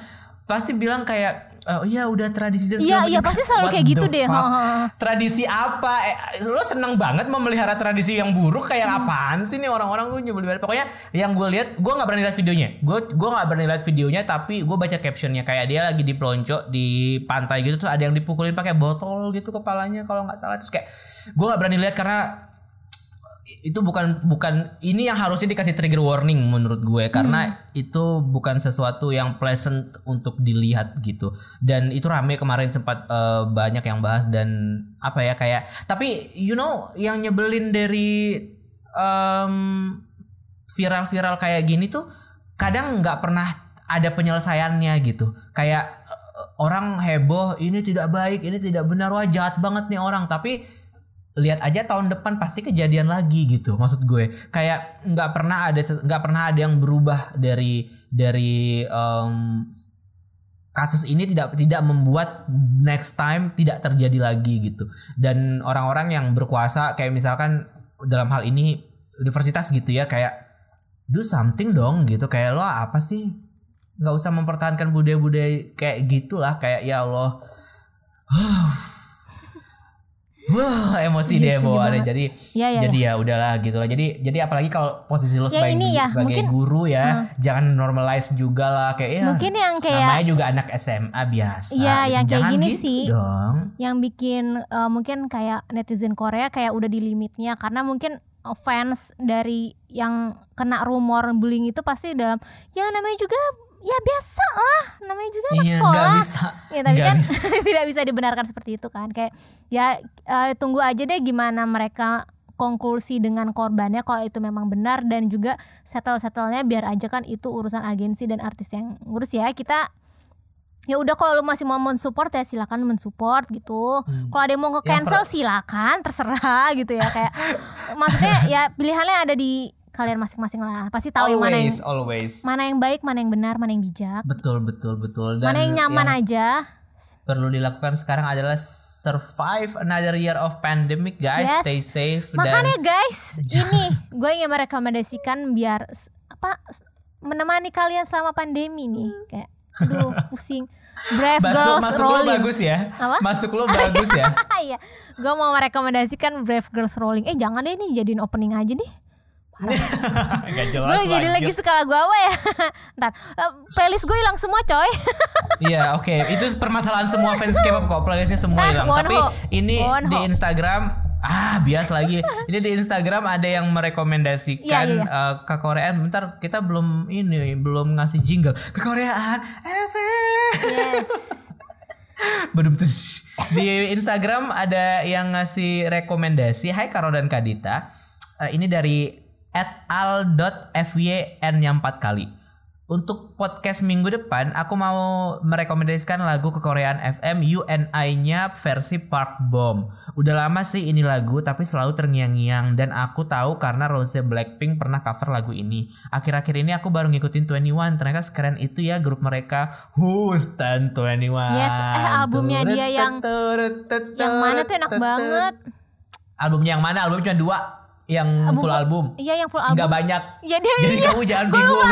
pasti bilang kayak oh iya udah tradisi dan Iya, iya, macam." pasti selalu What kayak gitu deh. Ha, ha, tradisi apa eh, lo seneng banget memelihara tradisi yang buruk kayak Hmm. apaan sih nih orang-orang gue nyebelin banget pokoknya yang gue lihat gue nggak berani lihat videonya gue gue nggak berani lihat videonya tapi gue baca captionnya kayak dia lagi di pelonco di pantai gitu terus ada yang dipukulin pakai botol gitu kepalanya kalau nggak salah terus kayak gue nggak berani lihat karena itu bukan bukan ini yang harusnya dikasih trigger warning menurut gue. Karena itu bukan sesuatu yang pleasant untuk dilihat gitu. Dan itu rame kemarin sempat eh, banyak yang bahas dan apa ya kayak tapi you know yang nyebelin dari em, viral-viral kayak gini tuh kadang nggak pernah ada penyelesaiannya gitu. Kayak eh, orang heboh ini tidak baik ini tidak benar. Wah jahat banget nih orang. Tapi lihat aja tahun depan pasti kejadian lagi gitu maksud gue. Kayak nggak pernah ada nggak pernah ada yang berubah dari dari s- kasus ini tidak tidak membuat next time tidak terjadi lagi gitu. Dan orang-orang yang berkuasa kayak misalkan dalam hal ini universitas gitu ya kayak do something dong gitu. Kayak lo apa sih? Nggak usah mempertahankan budaya-budaya kayak gitulah kayak ya Allah Wah, emosi deh Iya, setuju bawaannya. banget. Jadi Iya, jadi ya udahlah gitu lah. Jadi jadi apalagi kalau posisi lo Ya, sebagai, ini ya, sebagai mungkin- guru ya, jangan normalize juga lah kayak ya. Mungkin yang kayak- namanya juga anak SMA biasa. Iya, gitu. yang kayak Jangan gini gitu sih. Dong. yang bikin eh, mungkin kayak netizen Korea kayak udah di limitnya karena mungkin fans dari yang kena rumor bullying itu pasti dalam ya namanya juga ya biasa lah. Namanya juga anak Iya, sekolah. nggak bisa. ya tapi Nggak kan bisa. tidak bisa dibenarkan seperti itu kan. Kayak ya eh, tunggu aja deh gimana mereka konklusi dengan korbannya kalau itu memang benar dan juga settle settlenya biar aja kan itu urusan agensi dan artis yang ngurus ya. Kita ya udah kalau lu masih mau mensupport ya silakan mensupport gitu. Kalau ada yang mau nge-cancel silakan terserah gitu ya. Kayak maksudnya ya pilihannya ada di kalian masing-masing lah pasti tahu yang mana yang Always, always. mana yang baik mana yang benar mana yang bijak Betul, betul, betul. Dan mana yang nyaman aja perlu dilakukan sekarang adalah survive another year of pandemic guys Yes. stay safe Makanya dan guys, ini gue ingin merekomendasikan biar apa menemani kalian selama pandemi nih. Kayak aduh pusing. Brave masuk Girls masuk lo Rolling. bagus ya Apa? masuk lo bagus ya Iya, gue mau merekomendasikan Brave Girls Rolling. Eh jangan deh nih jadiin opening aja deh. Gak jelas Gue jadi lagi suka lagu apa ya? Ntar eh, playlist gue hilang semua coy. Iya oke itu permasalahan semua fans K-pop kok playlistnya semua Nah, hilang Wonho. tapi ini Wonho. di Instagram ah bias lagi ini di Instagram ada yang merekomendasikan Iya, iya, iya. eh, ke Koreaan bentar kita belum ini belum ngasih jingle ke Koreaan yes. Belum tuh. Di Instagram ada yang ngasih rekomendasi Hai Karo dan Kadita Eh, Ini dari al.fyn yang 4 kali. Untuk podcast minggu depan Aku mau merekomendasikan lagu kekoreaan FM UNI-nya versi Park Bomb. Udah lama sih ini lagu Tapi selalu terngiang-ngiang. Dan aku tahu karena Rose Blackpink pernah cover lagu ini. Akhir-akhir ini aku baru ngikutin 21 Ternyata sekeren itu ya grup mereka. Who's Stan 21 Yes, eh, albumnya dia yang- Yang mana tuh enak banget. Albumnya yang mana? Album cuma dua Yang Album- full album Iya yang full album. Nggak banyak Ya dia Jadi iya. kamu jangan bingung.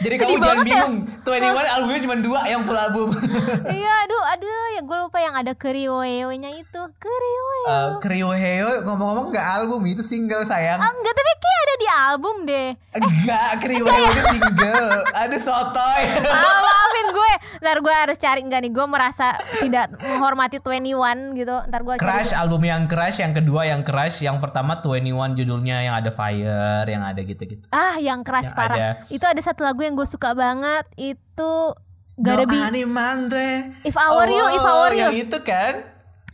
Jadi Sedih kamu jangan ya. bingung 21 albumnya cuma dua yang full album iya, aduh, aduh, ya gue lupa yang ada Kerioeo-nya itu. Kerioeo. uh, Kriweheo ngomong-ngomong nggak album itu single sayang Ah, enggak, tapi kayak ada di album deh. Enggak, Kriweheo itu single Aduh sotoy Ah, maafin gue. Ntar gue harus cari enggak nih. Gue merasa tidak menghormati 21 gitu. Ntar gue cari. Crush album yang Crush Yang kedua yang Crush Yang pertama 21 judulnya Yang ada Fire Yang ada gitu-gitu Ah, yang keras Yang parah. ada. Itu ada satu lagu yang gue suka banget. Itu Gotta no be animante If I Were You, If I Were You. Yang itu kan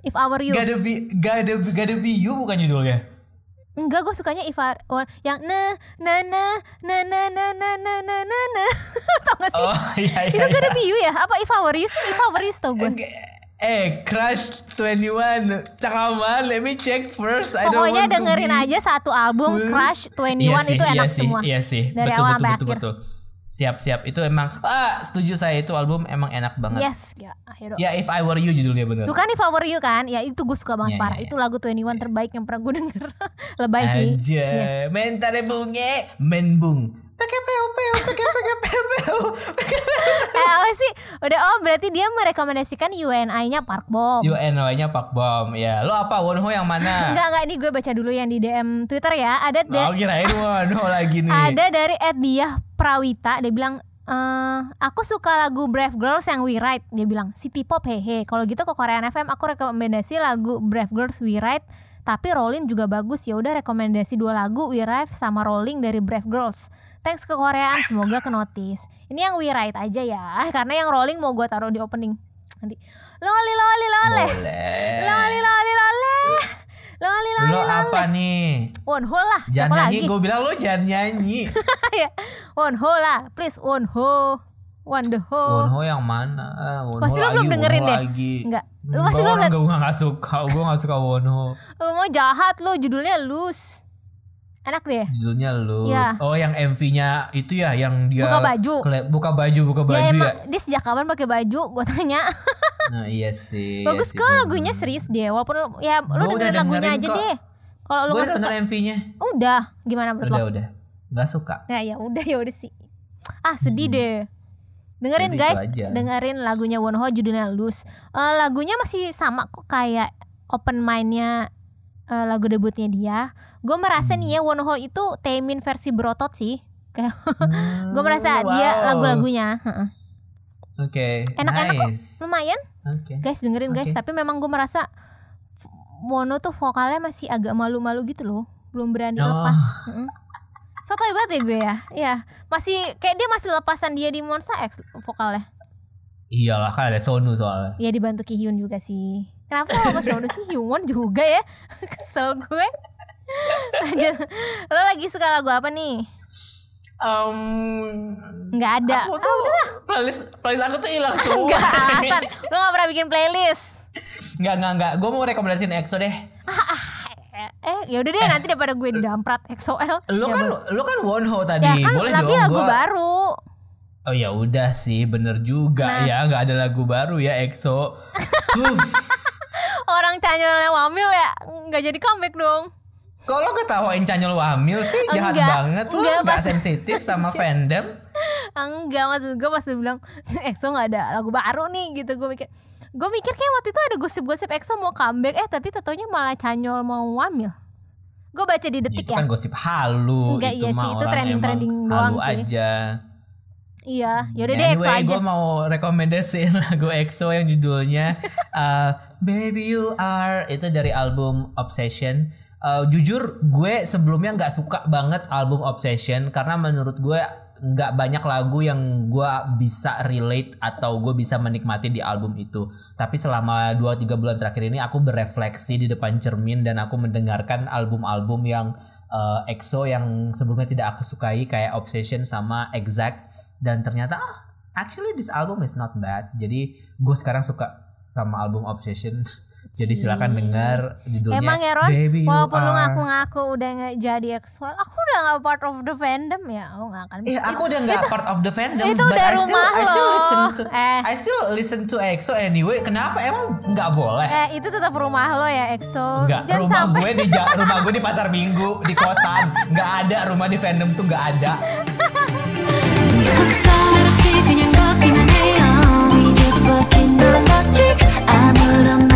If I Were You. Gotta be Gotta gotta be you bukan judulnya Enggak, gue sukanya If I Were yang na na na na na na na na na na na. Tau gak sih? Oh iya iya, Itu iya. Gotta Be You ya? Apa If I Were You sih? If I Were You tau gue. Eh Crush 21 Cakaman Let me check first I don't Pokoknya want to dengerin aja satu album full. Crush 21 Iya sih, itu iya enak sih, semua. Iya sih Dari betul, awal betul, sampai betul, akhir. betul. Siap siap Itu emang Ah setuju saya itu album Emang enak banget Yes, ya, akhirnya. Ya If I Were You judulnya bener Itu kan If I Were You kan? Ya itu gue suka banget Iya, parah. iya, iya. Itu lagu 21 terbaik yang pernah gue denger. Lebay sih. Aja Yes. Mentare bunge Menbung Peke peke peu peu Eh apa sih? Udah oh berarti dia merekomendasikan UNI-nya Park Bom. UNY-nya Pak Bom Ya. Lo apa? Wonho yang mana? Enggak enggak ini gue baca dulu yang di DM Twitter ya. Ada da- Oh kirain Wonho lagi nih. Ada dari Ed Diah Prawita dia bilang eh aku suka lagu Brave Girls yang We Ride. Dia bilang City Pop hehe. Kalau gitu ke Korean FM aku rekomendasi lagu Brave Girls We Ride tapi Rolling juga bagus. Ya udah rekomendasi dua lagu We Ride sama Rolling dari Brave Girls. Thanks ke Koreaan semoga ke notice. Ini yang We Ride aja ya karena yang Rolling mau gue taruh di opening. Nanti. Loli loli lole loli loli lole loli loli Lo apa nih? Wonho lah siapa Jangan nyanyi Gue bilang lo jangan nyanyi. Ya Wonho lah please Wonho Wonho Wonho yang mana? Ah, Wonho Pasti lo belum dengerin Wonho deh. Lagi. Enggak. Enggak, pasti lo orang liat- gue gak suka. Gue gak suka Wonho. Lu mau jahat lu judulnya Loose Enak deh Judulnya Luz. Iya. Oh yang MV-nya itu ya yang dia Buka baju. buka baju, buka baju Ya ya. emang dia sejak kapan pakai baju Gue tanya Nah iya sih. Bagus iya sih, kok bener. lagunya serius deh Walaupun lu- ya lu Gua udah dengerin lagunya dengerin aja kok. deh Kalau lu Gue gak udah suka MV-nya. Udah Gimana menurut Udah lo udah. Gak suka. Ya ya udah ya udah sih Ah sedih deh Dengerin Jadi Hmm. guys. Dengerin lagunya Wonho judulnya Loose Eh, Lagunya masih sama kok kayak Open mindnya eh, lagu debutnya dia Gue merasa Hmm. nih ya Wonho itu Taemin versi berotot sih Kayak Hmm, gue merasa dia wow. lagu-lagunya heeh. Oke. Enak-enak kok nice. lumayan Oke. guys dengerin guys Oke. tapi memang gue merasa Mono tuh vokalnya masih agak malu-malu gitu loh belum berani Oh. lepas Heeh. Sotoy banget ya gue ya. Iya. Masih Kayak dia masih lepasan dia di Monster X vokalnya. Iyalah kan ada Sonu soalnya. Ya dibantu Ki Hyun juga sih. Kenapa sama Shono sih? Hyun juga ya. Kesel gue. Lanjut. Lo lagi suka lagu apa nih? Um, Nggak ada. Aku tuh playlist playlist aku tuh hilang semua. Enggak alasan. Lo gak pernah bikin playlist? Enggak enggak enggak. Gue mau rekomendasiin EXO deh. Eh, eh yaudah deh nanti daripada gue didamprat XOL Lu Ya, kan lu kan Wonho tadi. Ya kan Boleh tapi dong lagu gua- baru Oh ya udah sih, bener juga Nah. ya, nggak ada lagu baru ya EXO. Orang Canyolnya Wamil ya nggak jadi comeback dong. Kok lo ketawain Canyol Wamil sih? Jahat Enggak, banget lo, enggak, nggak pas- sensitif sama fandom. Enggak maksud gue pas dia bilang EXO nggak ada lagu baru nih gitu gue mikir gue mikir kayak waktu itu ada gosip-gosip EXO mau comeback eh tapi tentunya malah Canyol mau wamil gue baca di detik Itu ya kan gosip halu, Enggak, itu iya mah sih, itu orang trending-trending emang doang halu sih. aja. iya yaudah deh EXO Anyway, aja gue mau rekomendasiin lagu EXO yang judulnya uh, Baby You Are itu dari album Obsession. Uh, jujur gue sebelumnya nggak suka banget album Obsession karena menurut gue nggak banyak lagu yang gue bisa relate atau gue bisa menikmati di album itu. Tapi selama 2-3 bulan terakhir ini aku berefleksi di depan cermin dan aku mendengarkan album-album yang uh, EXO yang sebelumnya tidak aku sukai kayak Obsession sama Exact dan ternyata ah actually this album is not bad. Jadi gue sekarang suka sama album Obsession. Jadi silakan hmm. dengar judulnya. Emang ya Ron, Baby walaupun lu ngaku-ngaku udah nggak jadi eksual, aku udah nggak part of the fandom ya, aku nggak akan. eh, aku udah nggak part of the fandom. Itu udah I still, I still listen to, eh. I still listen to EXO anyway. Kenapa emang nggak boleh? Eh, itu tetap rumah lo ya EXO. Enggak, Jangan rumah sampai. gue di rumah gue di pasar minggu di kosan, nggak ada rumah di fandom tuh nggak ada. just walking down the street 아무런